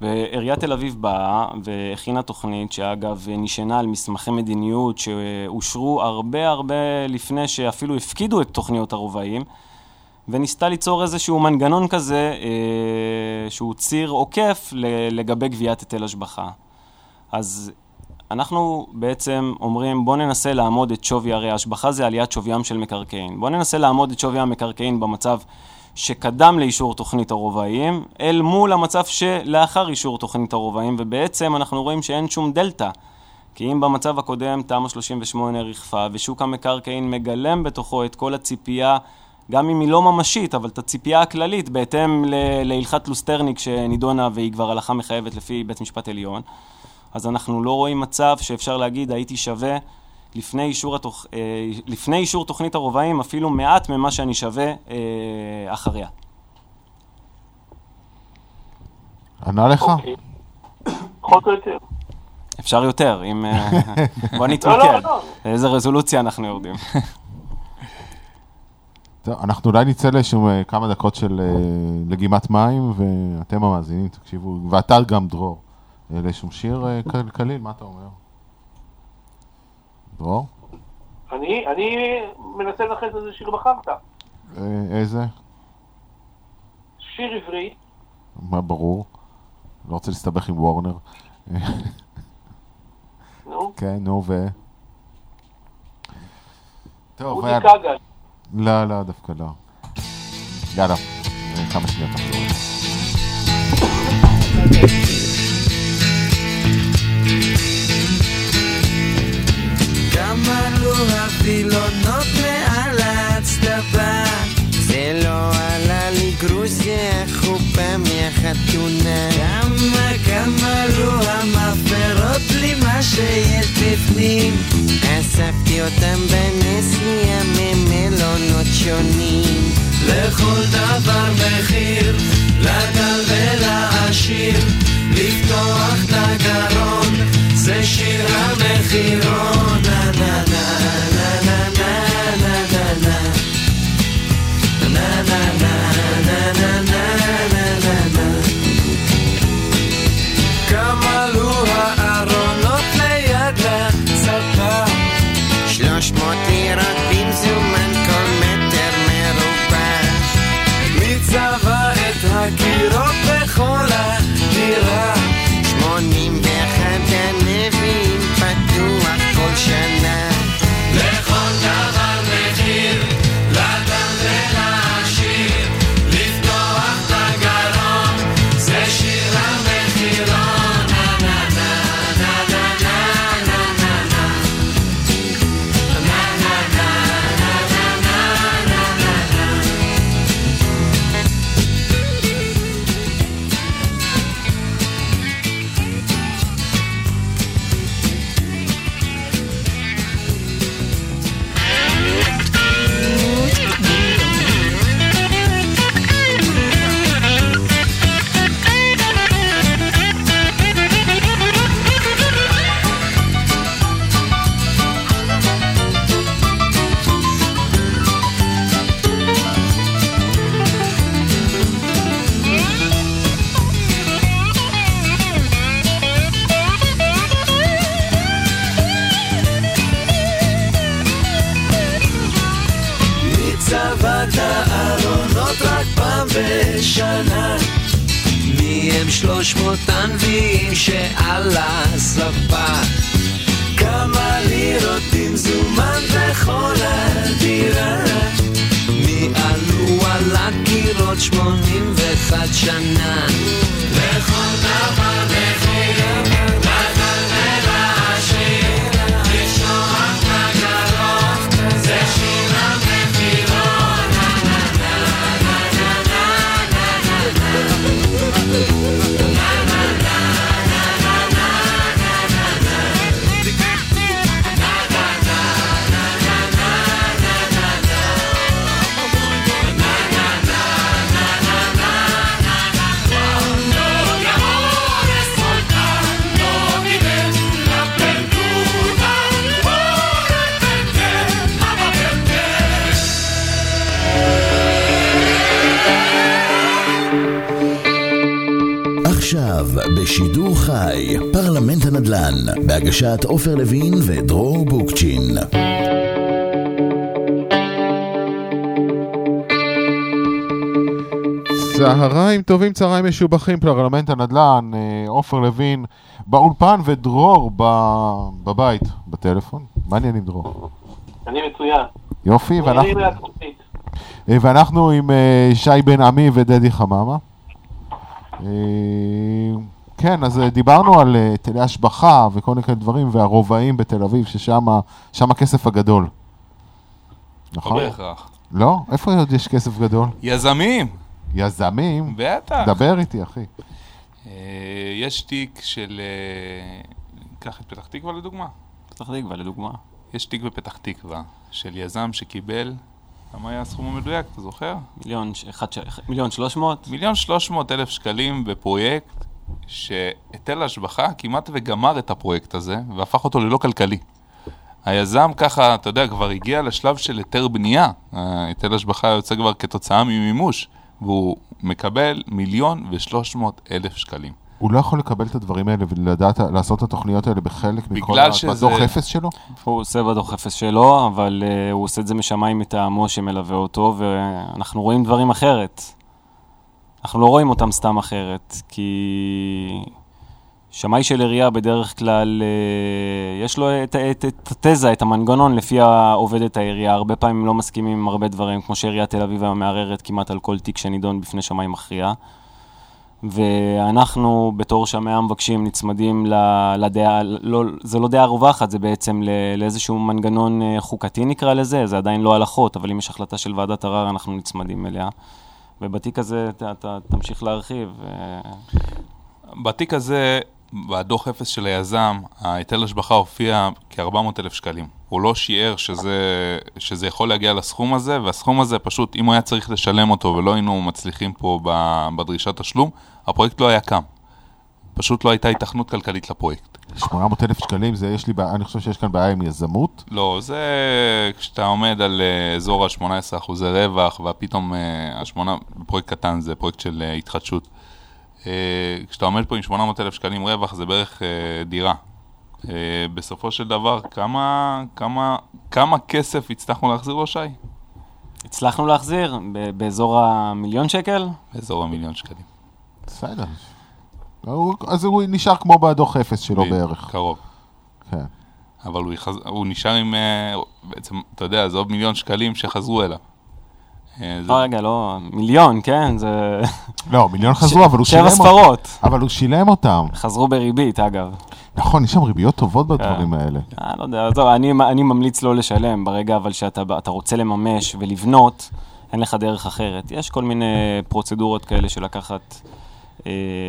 ועיריית תל אביב באה והכינה תוכנית שאגב נשענה על מסמכי מדיניות שאושרו הרבה הרבה לפני שאפילו הפקידו את תוכניות הרובעים וניסתה ליצור איזשהו מנגנון כזה אה, שהוא ציר עוקף לגבי גביית היטל השבחה. אז אנחנו בעצם אומרים בוא ננסה לעמוד את שווי, הרי השבחה זה עליית שוויים של מקרקעין. בוא ננסה לעמוד את שווי המקרקעין במצב שקדם לאישור תוכנית הרובעים, אל מול המצב שלאחר אישור תוכנית הרובעים, ובעצם אנחנו רואים שאין שום דלתא. כי אם במצב הקודם תמ"א 38 ריחפה ושוק המקרקעין מגלם בתוכו את כל הציפייה, גם אם היא לא ממשית, אבל את הציפייה הכללית בהתאם להלכת לוסטרניק שנידונה והיא כבר הלכה מחייבת לפי בית משפט עליון, אז אנחנו לא רואים מצב שאפשר להגיד הייתי שווה לפני אישור, התוכ... אה, לפני אישור תוכנית הרובעים אפילו מעט ממה שאני שווה אה, אחריה. ענה לך? אוקיי. פחות או יותר. אפשר יותר, אם... אה, *laughs* בוא לא, נתמקד. לא, לא. לאיזה רזולוציה אנחנו יורדים. טוב, אנחנו אולי נצא לאיזשהו כמה דקות של לגימת מים, ואתם המאזינים, תקשיבו, ואתה גם דרור, לאיזשהו שיר אה, קליל, מה אתה אומר? דרור? אני, אני מנסה לנחש איזה שיר בחרת. אה, איזה? שיר עברי, מה ברור? לא רוצה להסתבך עם וורנר. נו, כן, נו, ו... טוב. כגן. לא, לא, דווקא לא. יאללה, אה, כמה שניות נחזור. לו הווילונות מעל ההצטבה זה לא עלה לי גרוזיה חופה מהחתונה כמה כמה לו המאפרות לי מה שיש בפנים אספתי אותם בנסיעה ממלונות שונים לכל דבר מחיר, לדל ולעשיר לפתוח את הגרון זה שיר המחירון נה נה נה עכשיו, בשידור חי, פרלמנט הנדל"ן, בהגשת עופר לוין ודרור בוקצ'ין. צהריים טובים, צהריים משובחים, פרלמנט הנדל"ן, אה, עופר לוין באולפן ודרור ב- בבית, בטלפון. מה העניינים דרור? אני מצוין. יופי, ואנחנו... אה, ואנחנו עם אה, שי בן עמי ודדי חממה. אה, כן, אז אה, דיברנו על אה, היטלי השבחה וכל מיני דברים, והרובעים בתל אביב, ששם שם הכסף הגדול. לא נכון? בהכרח. לא? איפה עוד יש כסף גדול? יזמים, יזמים? בטח. דבר איתי, אחי. יש תיק של... אה, קח את פתח תקווה לדוגמה. פתח תקווה, לדוגמה. יש תיק בפתח תקווה של יזם שקיבל, כמה היה הסכום המדויק, אתה זוכר? מיליון, ש- אחד, ש- מיליון שלוש מאות? מיליון שלוש מאות אלף שקלים בפרויקט שהיטל השבחה כמעט וגמר את הפרויקט הזה והפך אותו ללא כלכלי. היזם ככה, אתה יודע, כבר הגיע לשלב של היתר בנייה. היטל השבחה יוצא כבר כתוצאה ממימוש, והוא מקבל מיליון ושלוש מאות אלף שקלים. הוא לא יכול לקבל את הדברים האלה ולדעת לעשות את התוכניות האלה בחלק מכל שזה- בדוח אפס שלו? הוא עושה בדוח אפס שלו, אבל uh, הוא עושה את זה משמיים מטעמו שמלווה אותו, ואנחנו רואים דברים אחרת. אנחנו לא רואים אותם סתם אחרת, כי שמאי של עירייה בדרך כלל, uh, יש לו את, את, את התזה, את המנגנון לפיה עובדת העירייה. הרבה פעמים לא מסכימים עם הרבה דברים, כמו שעיריית תל אביב היום מערערת כמעט על כל תיק שנידון בפני שמאי מכריע. ואנחנו בתור שמאי המבקשים נצמדים לדעה, לא, זה לא דעה רווחת, זה בעצם לאיזשהו מנגנון אה, חוקתי נקרא לזה, זה עדיין לא הלכות, אבל אם יש החלטה של ועדת ערר אנחנו נצמדים אליה. ובתיק הזה אתה תמשיך להרחיב. אה, בתיק הזה, בדוח אפס של היזם, ההיטל השבחה הופיע כ-400 אלף שקלים. הוא לא שיער שזה, שזה יכול להגיע לסכום הזה, והסכום הזה פשוט, אם הוא היה צריך לשלם אותו ולא היינו מצליחים פה בדרישת תשלום, הפרויקט לא היה קם. פשוט לא הייתה היתכנות כלכלית לפרויקקט. 800 אלף שקלים, זה יש לי, אני חושב שיש כאן בעיה עם יזמות. לא, זה כשאתה עומד על אה, אזור ה-18 אחוזי רווח, ופתאום אה, השמונה, פרויקט קטן זה פרויקט של אה, התחדשות. אה, כשאתה עומד פה עם 800 אלף שקלים רווח, זה בערך אה, דירה. אה, בסופו של דבר, כמה, כמה, כמה כסף הצלחנו להחזיר לו, שי? הצלחנו להחזיר באזור המיליון שקל? באזור המיליון שקלים. בסדר. אז הוא נשאר כמו בדוח אפס שלו בערך. קרוב. כן. אבל הוא, יחז... הוא נשאר עם, בעצם, אתה יודע, זה עוד מיליון שקלים שחזרו אליו. לא, רגע, לא, מיליון, כן? זה... לא, מיליון חזרו, אבל הוא שילם שבע אותם. ספרות. אבל הוא שילם אותם. חזרו בריבית, אגב. נכון, יש שם ריביות טובות בדברים האלה. אה, לא יודע, עזוב, אני, ממליץ לא לשלם ברגע אבל שאתה אתה רוצה לממש ולבנות, אין לך דרך אחרת. יש כל מיני פרוצדורות כאלה של לקחת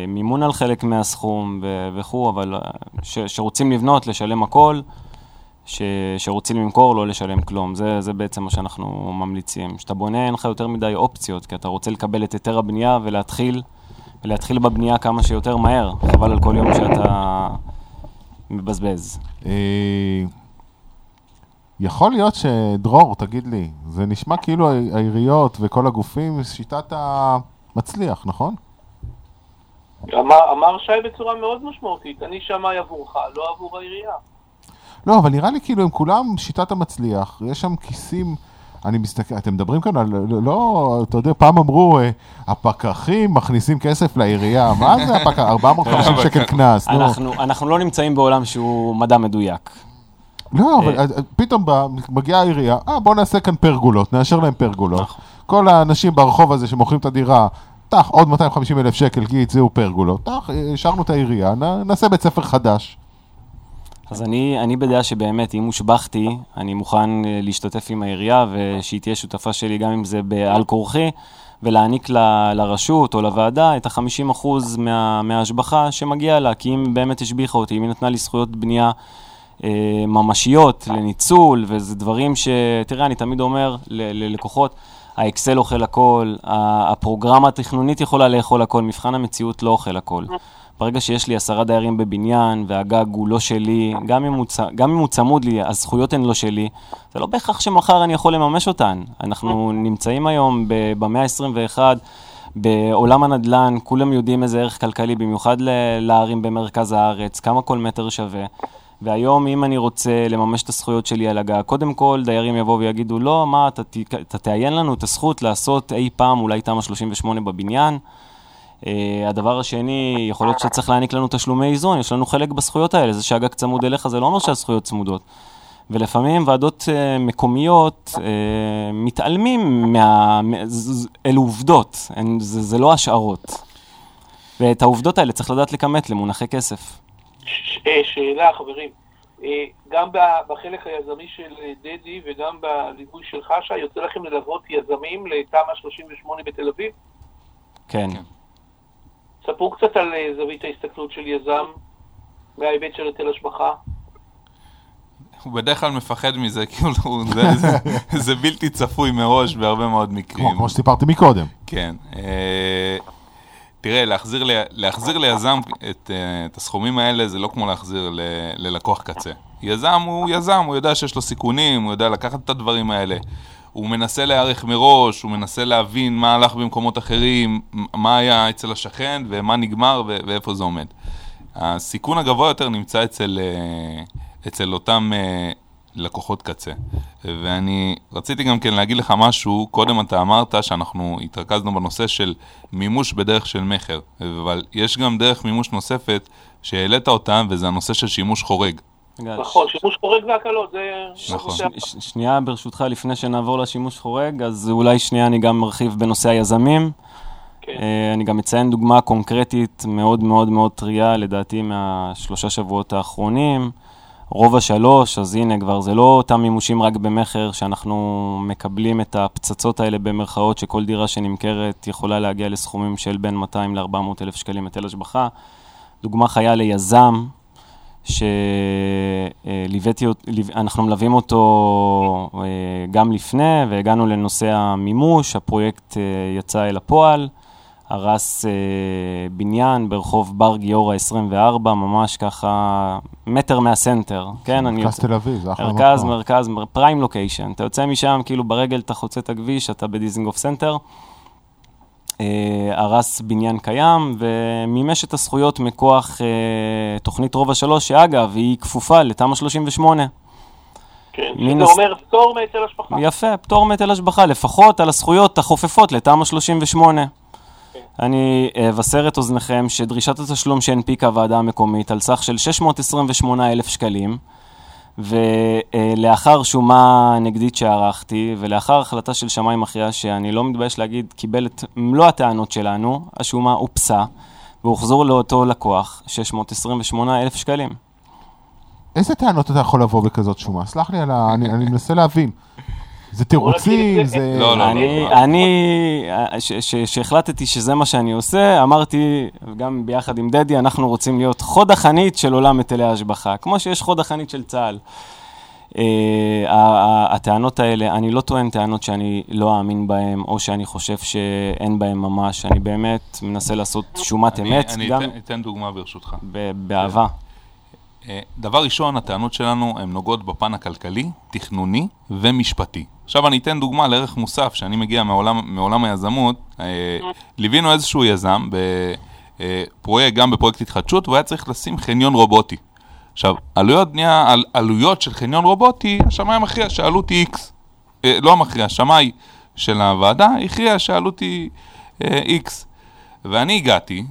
מימון על חלק מהסכום וכו', אבל שרוצים לבנות, לשלם הכל, ש, שרוצים למכור, לא לשלם כלום. זה, זה בעצם מה שאנחנו ממליצים. כשאתה בונה, אין לך יותר מדי אופציות, כי אתה רוצה לקבל את היתר הבנייה ולהתחיל, ולהתחיל בבנייה כמה שיותר מהר. חבל על כל יום שאתה מבזבז. אה, יכול להיות שדרור, תגיד לי, זה נשמע כאילו העיריות וכל הגופים, שיטת המצליח, נכון? אמר, אמר שי בצורה מאוד משמעותית, אני שמאי עבורך, לא עבור העירייה. לא, אבל נראה לי כאילו הם כולם שיטת המצליח, יש שם כיסים, אני מסתכל, אתם מדברים כאן על, לא, אתה יודע, פעם אמרו, אה, הפקחים מכניסים כסף לעירייה, מה זה הפקח, *laughs* 450 שקל קנס, נו. אנחנו, אנחנו לא נמצאים בעולם שהוא מדע מדויק. לא, אבל אה, פתאום בא- מגיעה העירייה, אה, בוא נעשה כאן פרגולות, נאשר להם פרגולות. נכון. כל האנשים ברחוב הזה שמוכרים את הדירה, טח, עוד 250 אלף שקל כי הציעו פרגולות, טח, השארנו את העירייה, נעשה בית ספר חדש. אז אני, אני בדעה שבאמת, אם הושבחתי, אני מוכן אה, להשתתף עם העירייה ושהיא תהיה שותפה שלי, גם אם זה בעל כורחי, ולהעניק ל, לרשות או לוועדה את ה-50% מה, מההשבחה שמגיע לה, כי אם באמת השביחה אותי, אם היא נתנה לי זכויות בנייה אה, ממשיות לניצול, וזה דברים ש... תראה, אני תמיד אומר ללקוחות, האקסל אוכל הכל, הפרוגרמה התכנונית יכולה לאכול הכל, מבחן המציאות לא אוכל הכל. ברגע שיש לי עשרה דיירים בבניין והגג הוא לא שלי, גם אם, הוא, גם אם הוא צמוד לי, הזכויות הן לא שלי, זה לא בהכרח שמחר אני יכול לממש אותן. אנחנו נמצאים היום במאה ה-21, בעולם הנדל"ן, כולם יודעים איזה ערך כלכלי, במיוחד לערים במרכז הארץ, כמה כל מטר שווה. והיום, אם אני רוצה לממש את הזכויות שלי על הגג, קודם כל דיירים יבואו ויגידו, לא, מה, אתה, אתה תעיין לנו את הזכות לעשות אי פעם אולי תמ"א 38 בבניין. Uh, הדבר השני, יכול להיות שצריך להעניק לנו תשלומי איזון, יש לנו חלק בזכויות האלה, זה שהגג צמוד אליך זה לא אומר שהזכויות צמודות. ולפעמים ועדות אה, מקומיות אה, מתעלמים מה... אלו עובדות, הן- זה, זה לא השערות. ואת העובדות האלה צריך לדעת לכמת למונחי כסף. ש- אה, שאלה, חברים. אה, גם בחלק היזמי של אה, דדי וגם בליווי של חשה, יוצא לכם ללוות יזמים לתמ"א 38 בתל אביב? כן. ספרו קצת על אה, זווית ההסתכלות של יזם מההיבט של היטל השבחה. הוא בדרך כלל מפחד מזה, *laughs* כאילו, זה- זה- זה בלתי צפוי מראש בהרבה מאוד מקרים. כמו, כמו שסיפרתי מקודם. כן. אה, תראה, להחזיר, ל- להחזיר ליזם את, אה, את הסכומים האלה זה לא כמו להחזיר ל, ללקוח קצה. יזם הוא יזם, הוא יודע שיש לו סיכונים, הוא יודע לקחת את הדברים האלה. הוא מנסה להיערך מראש, הוא מנסה להבין מה הלך במקומות אחרים, מה היה אצל השכן ומה נגמר ו- ואיפה זה עומד. הסיכון הגבוה יותר נמצא אצל, אה, אצל אותם אה, לקוחות קצה. ואני רציתי גם כן להגיד לך משהו, קודם אתה אמרת שאנחנו התרכזנו בנושא של מימוש בדרך של מכר, אבל יש גם דרך מימוש נוספת שהעלית אותה, וזה הנושא של שימוש חורג. נכון, שימוש חורג והקלות, זה... נכון. שנייה ברשותך, לפני שנעבור לשימוש חורג, אז אולי שנייה אני גם מרחיב בנושא היזמים. כן. אה, אני גם מציין דוגמה קונקרטית מאוד מאוד מאוד טריה, לדעתי מהשלושה שבועות האחרונים. רובע שלוש, אז הנה כבר זה לא אותם מימושים רק במכר, שאנחנו מקבלים את הפצצות האלה במרכאות, שכל דירה שנמכרת יכולה להגיע לסכומים של בין 200 ל-400 אלף שקלים היטל השבחה. דוגמה חיה ליזם, שליוויתי, אנחנו מלווים אותו אה, גם לפני, והגענו לנושא המימוש, הפרויקט אה, יצא אל הפועל, הרס אה, בניין ברחוב בר גיורא 24, ממש ככה מטר מהסנטר, כן? אני מרכז תל אביב, זה אחלה מרכז, מקום. מרכז, מר- prime location. אתה יוצא משם, כאילו ברגל אתה חוצה את הכביש, אתה בדיזינגוף סנטר. אה, הרס בניין קיים ומימש את הזכויות מכוח אה, תוכנית רובע 3, שאגב, היא כפופה לתמ"א 38. כן, מן זה הס- אומר פטור מהיטל השבחה. יפה, פטור מהיטל השבחה, לפחות על הזכויות החופפות לתמ"א 38. אני אבשר את אוזניכם שדרישת התשלום שהנפיקה הוועדה המקומית על סך של 628,000 שקלים, ולאחר שומה נגדית שערכתי, ולאחר החלטה של שמאי מכריע, שאני לא מתבייש להגיד, קיבל את מלוא הטענות שלנו, השומה הופסה, והוחזרו לאותו לקוח 628,000 שקלים. איזה טענות אתה יכול לבוא בכזאת שומה? סלח לי על ה... אני אני מנסה להבין. זה תירוצים, זה... לא, לא. אני, אני, ש- ש- שהחלטתי שזה מה שאני עושה, אמרתי, גם ביחד עם דדי, אנחנו רוצים להיות חוד החנית של עולם היטלי ההשבחה, כמו שיש חוד החנית של צה"ל. Uh, הטענות האלה, אני לא טוען טענות שאני לא אאמין בהן, או שאני חושב שאין בהן ממש, אני באמת מנסה לעשות שומת אני, אמת, אני גם אתן, אתן דוגמה ברשותך. ב- באהבה. אה, דבר ראשון, הטענות שלנו הן נוגעות בפן הכלכלי, תכנוני ומשפטי. עכשיו אני אתן דוגמה לערך מוסף, שאני מגיע מעולם, מעולם היזמות. אה, ליווינו איזשהו יזם בפרויקט, גם בפרויקט התחדשות, והוא היה צריך לשים חניון רובוטי. עכשיו, עלויות בנייה, על, עלויות של חניון רובוטי, השמאי המכריע שהעלות היא X. אה, לא המכריע, השמאי של הוועדה הכריע שהעלות היא אה, X. ואני הגעתי,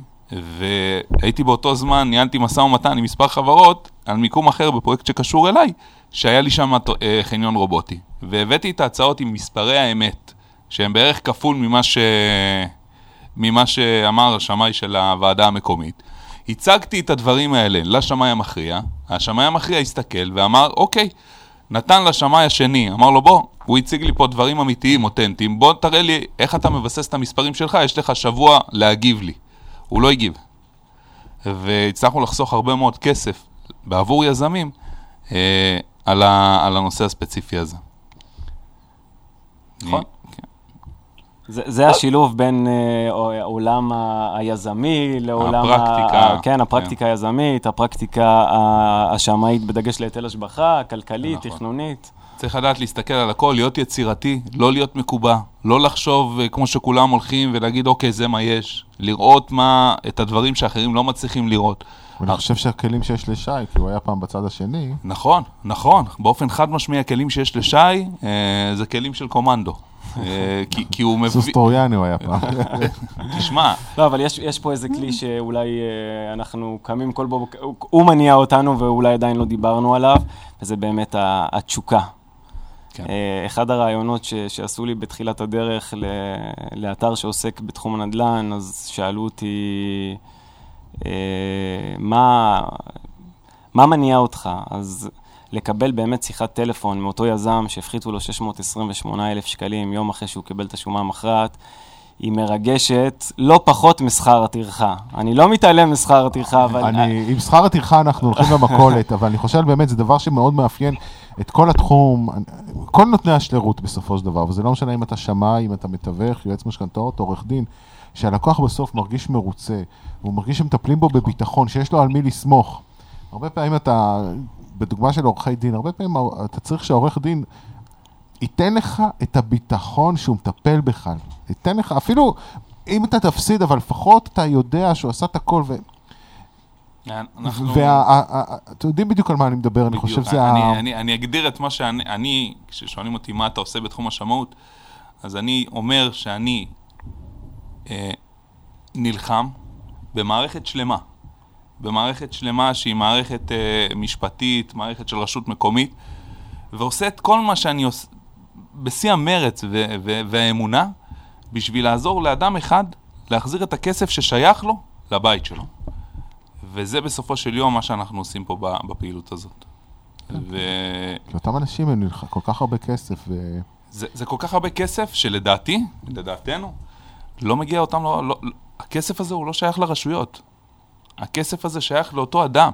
והייתי באותו זמן, ניהלתי משא ומתן עם מספר חברות על מיקום אחר בפרויקט שקשור אליי, שהיה לי שם אה, חניון רובוטי. והבאתי את ההצעות עם מספרי האמת, שהם בערך כפול ממה, ש... ממה שאמר השמאי של הוועדה המקומית. הצגתי את הדברים האלה לשמאי המכריע, השמאי המכריע הסתכל ואמר, אוקיי, נתן לשמאי השני, אמר לו, בוא, הוא הציג לי פה דברים אמיתיים, אותנטיים, בוא תראה לי איך אתה מבסס את המספרים שלך, יש לך שבוע להגיב לי. הוא לא הגיב. והצלחנו לחסוך הרבה מאוד כסף בעבור יזמים אה, על, ה, על הנושא הספציפי הזה. נכון. כן. זה, זה השילוב בין אה, עולם ה- היזמי לעולם... הפרקטיקה. ה- כן, הפרקטיקה היזמית, הפרקטיקה השמאית בדגש להיטל השבחה, כלכלית, נכון. תכנונית. צריך לדעת להסתכל על הכל, להיות יצירתי, לא להיות מקובע, לא לחשוב אה, כמו שכולם הולכים ולהגיד, אוקיי, זה מה יש. לראות מה, את הדברים שאחרים לא מצליחים לראות. ואני חושב שהכלים שיש לשי, כי הוא היה פעם בצד השני, נכון, נכון. באופן חד משמעי, הכלים שיש לשי, אה, זה כלים של קומנדו. אה, כי- כי הוא סוס מביא... טרויאני הוא היה פעם. *laughs* תשמע, לא, אבל יש, יש פה איזה כלי שאולי אה, אנחנו קמים כל בוקר, הוא, מניע אותנו ואולי עדיין לא דיברנו עליו, וזה באמת התשוקה. כן. אה, אחד הרעיונות ש, שעשו לי בתחילת הדרך ל, לאתר שעוסק בתחום הנדל"ן, אז שאלו אותי, אה, מה, מה מניע אותך? אז לקבל באמת שיחת טלפון מאותו יזם שהפחיתו לו 628,000 שקלים יום אחרי שהוא קיבל את השומה המכרעת, היא מרגשת לא פחות משכר הטרחה. אני לא מתעלם משכר הטרחה, אבל... אני, עם שכר הטרחה אנחנו הולכים למכולת, אבל אני חושב באמת, זה דבר שמאוד מאפיין את כל התחום, כל נותני השירות בסופו של דבר, וזה לא משנה אם אתה שמאי, אם אתה מתווך, יועץ משכנתאות, עורך דין, שהלקוח בסוף מרגיש מרוצה, והוא מרגיש שמטפלים בו בביטחון, שיש לו על מי לסמוך. הרבה פעמים אתה, בדוגמה של עורכי דין, הרבה פעמים אתה צריך שהעורך דין ייתן לך את הביטחון שהוא מטפל בך. ייתן לך, אפילו אם אתה תפסיד, אבל לפחות אתה יודע שהוא עשה את הכל. אנחנו... ואתם יודעים בדיוק על מה אני מדבר, אני חושב שזה אני, ה... אני, אגדיר את מה שאני, אני, כששואלים אותי מה אתה עושה בתחום השמאות, אז אני אומר שאני אה, נלחם במערכת שלמה. במערכת שלמה שהיא מערכת אה, משפטית, מערכת של רשות מקומית, ועושה את כל מה שאני עושה, בשיא המרץ ו- ו- והאמונה, בשביל לעזור לאדם אחד להחזיר את הכסף ששייך לו לבית שלו. וזה בסופו של יום מה שאנחנו עושים פה בפעילות הזאת. וזה כי אותם אנשים הם נלח... כל כך הרבה כסף, ו... זה כל כך הרבה כסף שלדעתי, לדעתנו, לא מגיע אותם, לא, לא, הכסף הזה הוא לא שייך לרשויות. הכסף הזה שייך לאותו אדם,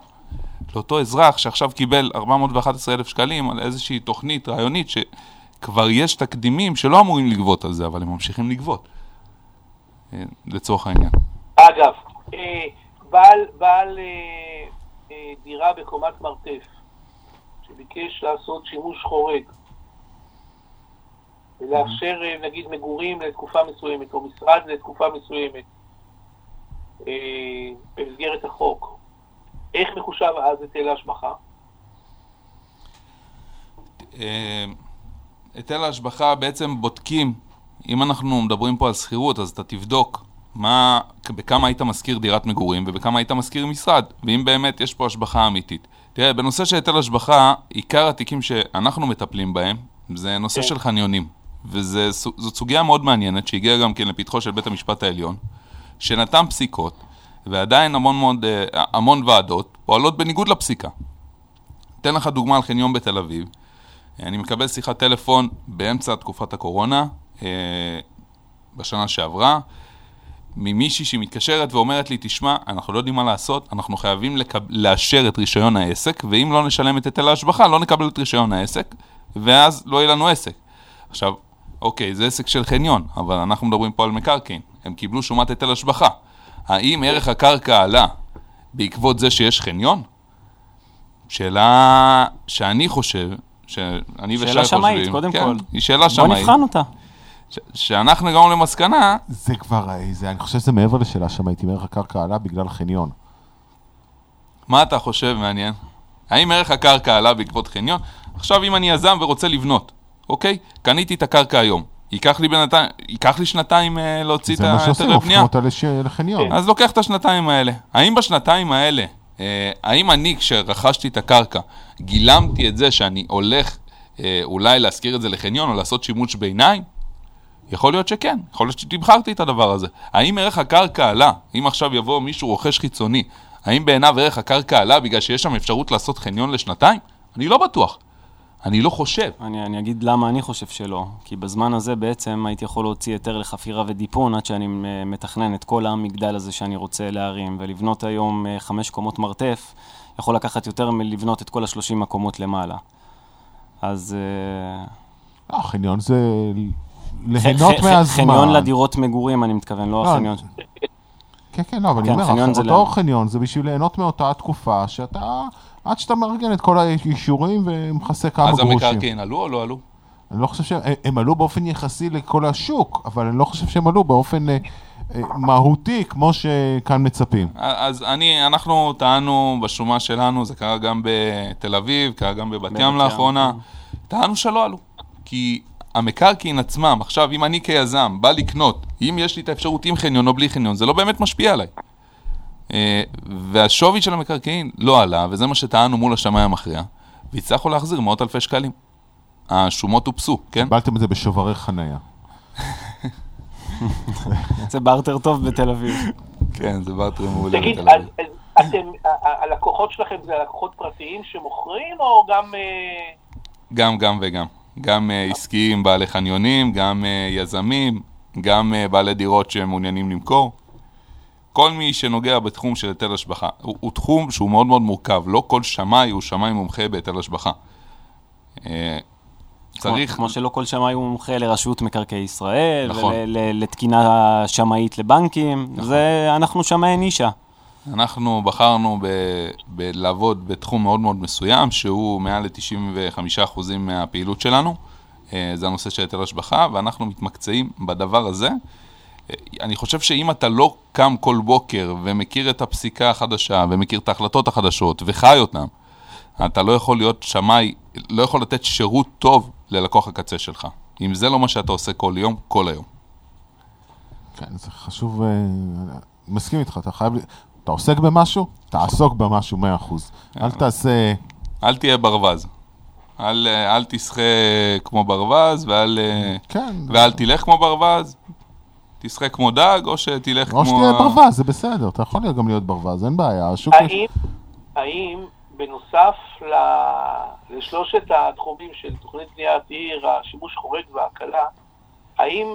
לאותו אזרח שעכשיו קיבל 411 אלף שקלים על איזושהי תוכנית רעיונית שכבר יש תקדימים שלא אמורים לגבות על זה, אבל הם ממשיכים לגבות, אה, לצורך העניין. אגב, אה, בעל, בעל אה, אה, דירה בקומת מרתף, שביקש לעשות שימוש חורג, ולאפשר אה, נגיד מגורים לתקופה מסוימת, או משרד לתקופה מסוימת, אה, במסגרת החוק, איך מחושב אז היטל ההשבחה? אה, היטל ההשבחה בעצם בודקים, אם אנחנו מדברים פה על שכירות, אז אתה תבדוק מה, בכמה היית משכיר דירת מגורים ובכמה היית משכיר משרד, ואם באמת יש פה השבחה אמיתית. תראה, בנושא של היטל השבחה, עיקר התיקים שאנחנו מטפלים בהם, זה נושא כן. של חניונים. וזאת סוגיה מאוד מעניינת שהגיעה גם כן לפתחו של בית המשפט העליון, שנתן פסיקות, ועדיין המון, מאוד, אה, המון ועדות פועלות בניגוד לפסיקה. אתן לך דוגמה על חניון בתל אביב. אני מקבל שיחת טלפון באמצע תקופת הקורונה, אה, בשנה שעברה, ממישהי שמתקשרת ואומרת לי, תשמע, אנחנו לא יודעים מה לעשות, אנחנו חייבים לקב... לאשר את רישיון העסק, ואם לא נשלם את היטל ההשבחה, לא נקבל את רישיון העסק, ואז לא יהיה לנו עסק. עכשיו, אוקיי, זה עסק של חניון, אבל אנחנו מדברים פה על מקרקעין. הם קיבלו שומת היטל השבחה. האם ערך הקרקע עלה בעקבות זה שיש חניון? שאלה שאני חושב, שאני ושי שאלה חושבים... שמאית, קודם כן, כל. היא שאלה בוא שמאית. נבחן אותה. ש- שאנחנו הגענו למסקנה, זה כבר, זה, אני חושב שזה מעבר לשאלה שם, הייתי ערך הקרקע עלה בגלל חניון. מה אתה חושב מעניין? האם ערך הקרקע עלה בעקבות חניון? עכשיו אם אני יזם ורוצה לבנות, אוקיי? קניתי את הקרקע היום. ייקח לי בינתיים, ייקח לי שנתיים אה, להוציא את זה מה שעושים, ההיתרי הופכים. אותה לש... לחניון. אז לוקח את השנתיים האלה. האם בשנתיים האלה, אה, האם אני כשרכשתי את הקרקע, גילמתי את זה שאני הולך אה, אולי להשכיר את זה לחניון או לעשות שימוש ביניים? יכול להיות שכן, יכול להיות שתמכרתי את הדבר הזה. האם ערך הקרקע עלה? אם עכשיו יבוא מישהו רוכש חיצוני, האם בעיניו ערך הקרקע עלה בגלל שיש שם אפשרות לעשות חניון לשנתיים? אני לא בטוח. אני לא חושב. אני, אני אגיד למה אני חושב שלא. כי בזמן הזה בעצם הייתי יכול להוציא היתר לחפירה ודיפון עד שאני אה, מתכנן את כל המגדל הזה שאני רוצה להרים. ולבנות היום אה, חמש קומות מרתף יכול לקחת יותר מלבנות את כל השלושים הקומות למעלה. אז... אה, אה, זה ליהנות ח- מהזמן. חניון לדירות מגורים, אני מתכוון, לא לא, החניון. כן, כן, לא, אבל אני כן, אומר, חניון זה אותו ל- חניון זה בשביל ליהנות מאותה תקופה שאתה, עד שאתה מארגן את כל האישורים ומכסה כמה אז גרושים. המקרקעין עלו או לא עלו? אני לא חושב שהם הם עלו באופן יחסי לכל השוק, אבל אני לא חושב שהם עלו באופן אה, אה, מהותי כמו שכאן מצפים. אז אני, אנחנו טענו בשומה שלנו, זה קרה גם בתל אביב, קרה גם בבת ים ים, לאחרונה, טענו שלא עלו. כי המקרקעין עצמם, עכשיו, אם אני כיזם בא לקנות, אם יש לי את האפשרות עם חניון או בלי חניון, זה לא באמת משפיע עליי. אה, והשווי של המקרקעין לא עלה, וזה מה שטענו מול השמאי המכריע, והצלחנו להחזיר מאות אלפי שקלים. השומות הופסו, כן? קיבלתם את זה בשוברי חנייה. זה בארטר טוב בתל אביב. כן, זה בארטרי מעולה תגיד, בתל אביב. אתם, ה- הלקוחות שלכם זה לקוחות פרטיים שמוכרים, או גם... אה, גם, גם וגם. גם אה, עסקיים, בעלי חניונים, גם אה, יזמים, גם אה, בעלי דירות שמעוניינים למכור. כל מי שנוגע בתחום של היטל השבחה, הוא, הוא תחום שהוא מאוד מאוד מורכב, לא כל שמאי הוא שמאי מומחה בהיטל השבחה. צריך, כמו, שלא כל שמאי הוא מומחה לרשות מקרקעי ישראל, נכון. ולתקינה שמאית לבנקים, זה, אנחנו שמאי נישה. אנחנו בחרנו ב, ב- לעבוד בתחום מאוד מאוד מסוים, שהוא מעל ל-95% מהפעילות שלנו. אה, זה הנושא של היטל השבחה, ואנחנו מתמקצעים בדבר הזה. אה, אני חושב שאם אתה לא קם כל בוקר ומכיר את הפסיקה החדשה, ומכיר את ההחלטות החדשות, וחי אותן, אתה לא יכול להיות שמאי, לא יכול לתת שירות טוב ללקוח הקצה שלך. אם זה לא מה שאתה עושה כל יום, כל היום. כן, זה חשוב, אה, מסכים איתך, אתה חייב, אתה עוסק במשהו? תעסוק במשהו 100%. אל תעשה, אל תהיה ברווז. אל, אה, אל תשחה כמו ברווז, ואל, אה, כן, ואל תלך כמו ברווז. תשחה כמו דג, או שתלך כמו... או שתהיה ברווז, זה בסדר, אתה יכול להיות גם להיות ברווז, אין בעיה. השוק יש... האם, האם בנוסף ל, לשלושת התחומים של תוכנית בניית עיר, השימוש חורג וההקלה, האם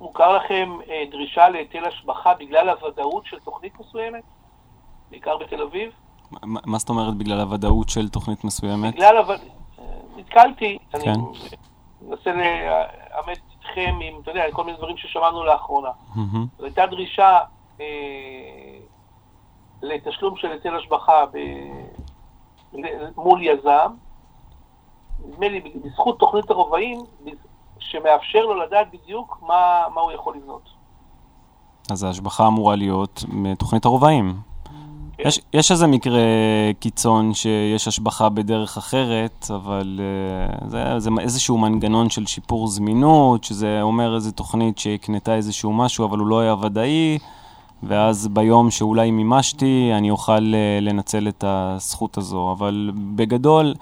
מוכר לכם אה, דרישה להיטל השבחה בגלל הוודאות של תוכנית מסוימת? בעיקר בתל אביב? מה מה זאת אומרת בגלל הוודאות של תוכנית מסוימת? בגלל הוודאות... נתקלתי, אני כן. מנסה לאמת איתכם עם, אתה יודע, כל מיני דברים ששמענו לאחרונה. זו הייתה דרישה אה, לתשלום של היטל השבחה ב... מול יזם, נדמה לי בזכות תוכנית הרובעים, שמאפשר לו לדעת בדיוק מה, מה הוא יכול לבנות. אז ההשבחה אמורה להיות מתוכנית הרובעים. כן. יש, יש איזה מקרה קיצון שיש השבחה בדרך אחרת, אבל uh, זה, זה איזשהו מנגנון של שיפור זמינות, שזה אומר איזו תוכנית שהקנתה איזשהו משהו, אבל הוא לא היה ודאי, ואז ביום שאולי מימשתי, אני אוכל uh, לנצל את הזכות הזו. אבל בגדול,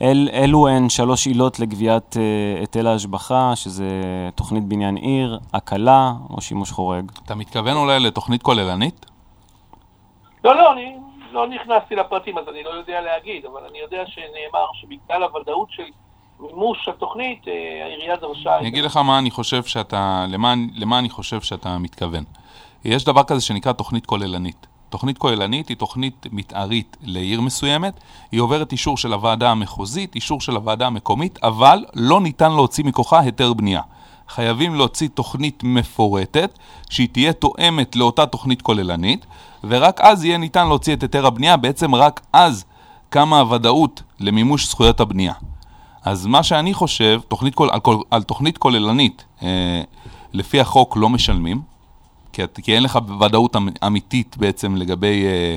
אל, אלו הן שלוש עילות לגביית uh, היטל ההשבחה, שזה תוכנית בניין עיר, הקלה או שימוש חורג. אתה מתכוון אולי לתוכנית כוללנית? לא, לא, אני לא נכנסתי לפרטים, אז אני לא יודע להגיד, אבל אני יודע שנאמר שבגלל הוודאות של מימוש התוכנית, אה, העירייה דרשה... אני אגיד לך מה אני חושב שאתה, למה, למה אני חושב שאתה מתכוון. יש דבר כזה שנקרא תוכנית כוללנית. תוכנית כוללנית היא תוכנית מתארית לעיר מסוימת, היא עוברת אישור של הוועדה המחוזית, אישור של הוועדה המקומית, אבל לא ניתן להוציא מכוחה היתר בנייה. חייבים להוציא תוכנית מפורטת, שהיא תהיה תואמת לאותה תוכנית כוללנית, ורק אז יהיה ניתן להוציא את היתר הבנייה, בעצם רק אז קמה הוודאות למימוש זכויות הבנייה. אז מה שאני חושב, תוכנית, על, על תוכנית כוללנית, אה, לפי החוק לא משלמים, כי, כי אין לך ודאות אמ- אמיתית בעצם לגבי אה,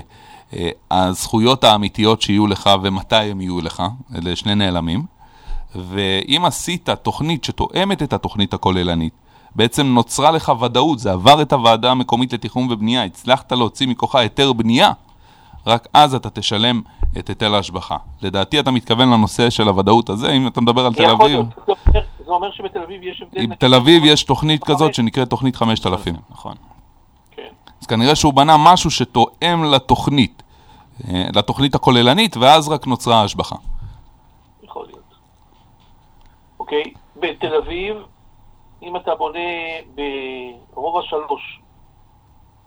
אה, הזכויות האמיתיות שיהיו לך ומתי הם יהיו לך, אלה שני נעלמים. ואם עשית תוכנית שתואמת את התוכנית הכוללנית, בעצם נוצרה לך ודאות, זה עבר את הוועדה המקומית לתכנון ובנייה, הצלחת להוציא מכוחה היתר בנייה, רק אז אתה תשלם את היטל ההשבחה. לדעתי אתה מתכוון לנושא של הוודאות הזה, אם אתה מדבר על תל אביב. זה אומר- זה אומר שבתל אביב יש הבדל... עם נגיד- תל אביב יש תוכנית כזאת. שנקראת תוכנית 5000. נכון. כן. אז כנראה שהוא בנה משהו שתואם לתוכנית, אה, לתוכנית הכוללנית, ואז רק נוצרה ההשבחה. יכול להיות. אוקיי, בתל אביב, אם אתה בונה ברובע שלוש,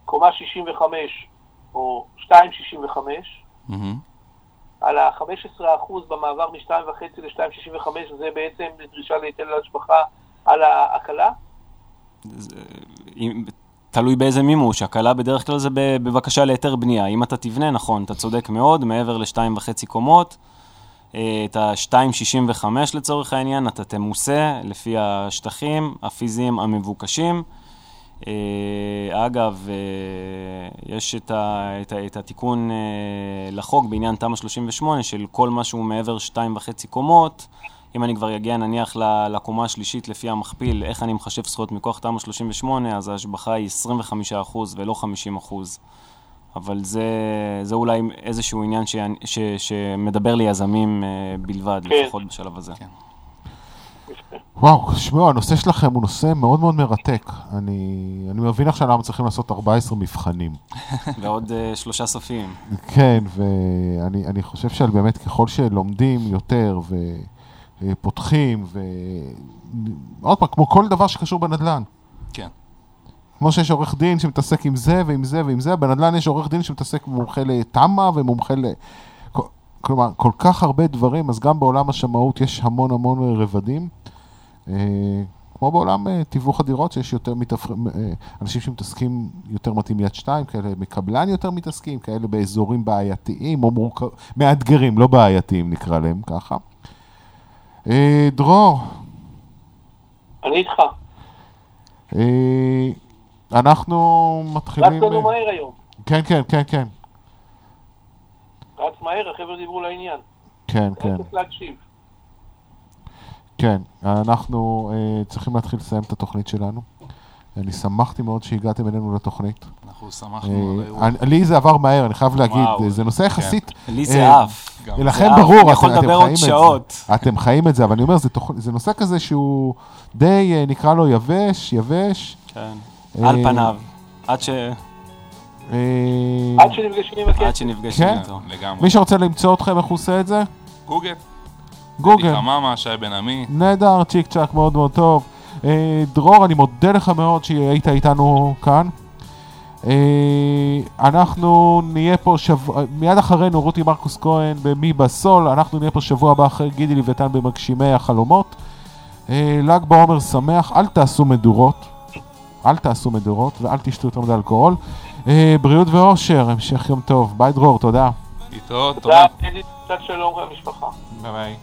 קומה 65 או 2.65, מהמם. על ה-15% במעבר מ-2.5 ל-2.65, זה בעצם דרישה להיטל השבחה על ההקלה? אם- תלוי באיזה מימוש, הקלה בדרך כלל זה בבקשה להיתר בנייה. אם אתה תבנה, נכון, אתה צודק מאוד, מעבר לשתיים וחצי קומות, את ה-2.65 לצורך העניין, אתה תמוסה לפי השטחים הפיזיים המבוקשים. אה, אגב, אה, יש את, ה, את, ה, את התיקון אה, לחוק בעניין תמ"א 38, של כל מה שהוא מעבר שתיים וחצי קומות, אם אני כבר אגיע נניח לקומה השלישית לפי המכפיל, איך אני מחשב זכויות מכוח תמ"א 38, אז ההשבחה היא 25% ולא 50%. אבל זה, זה אולי איזשהו עניין ש, ש, שמדבר ליזמים אה, בלבד, כן. לפחות בשלב הזה. כן. וואו, תשמעו, הנושא שלכם הוא נושא מאוד מאוד מרתק. אני, אני מבין עכשיו למה צריכים לעשות 14 מבחנים. *laughs* ועוד אה, שלושה סופיים. כן, ואני אני חושב שבאמת ככל שלומדים יותר ופותחים, ו... עוד פעם, כמו כל דבר שקשור בנדל"ן. כן. כמו שיש עורך דין שמתעסק עם זה ועם זה ועם זה, בנדל"ן יש עורך דין שמתעסק מומחה לתמ"א ומומחה ל... כל- כלומר, כל כך הרבה דברים, אז גם בעולם השמאות יש המון המון רבדים. אה, כמו בעולם אה, תיווך הדירות, שיש יותר מתפ... אה, אנשים שמתעסקים יותר מתאים יד שתיים, כאלה מקבלן יותר מתעסקים, כאלה באזורים בעייתיים או מורכב... מאתגרים, לא בעייתיים נקרא להם ככה. דרור, אני איתך. אנחנו מתחילים... לנו מהר היום. כן, כן, כן, כן. רץ מהר, החבר'ה דיברו לעניין. כן, כן, צריך להקשיב. כן. אנחנו אה, צריכים להתחיל לסיים את התוכנית שלנו. אני שמחתי מאוד שהגעתם אלינו לתוכנית. אנחנו שמחנו על אה, האירוע. לי זה עבר מהר, אני חייב להגיד. זה נושא יחסית... לי זה אה, עף. זה עף, ברור, אני יכול אתם, חיים את זה. שעות. אתם חיים את זה, אבל אני אומר. זה נושא כזה שהוא די, אה, נקרא לו יבש, יבש. כן. אה, על פניו. עד ש- אה, עד שנפגשים עם עד הכסף. שנפגשים כן. איתו. לגמרי. מי שרוצה למצוא אתכם, איך הוא עושה את זה? גוגל. גוגל. אלי חממה, שי בן עמי. נהדר, צ'יק צ'אק, מאוד מאוד טוב. אה, דרור, אני מודה לך מאוד שהיית איתנו כאן. אה, אנחנו נהיה פה שבוע, מיד אחרינו רותי מרקוס כהן במי בסול, אנחנו נהיה פה שבוע הבא אחרי גידי לוויתן במגשימי החלומות. אה, ל"ג בעומר שמח, אל תעשו מדורות, אל תעשו מדורות ואל תשתו יותר מדי אלכוהול. אה, בריאות ואושר, המשך יום טוב. ביי דרור, תודה. להתראות, תודה. תודה, אדי, קצת שלום למשפחה. ביי ביי.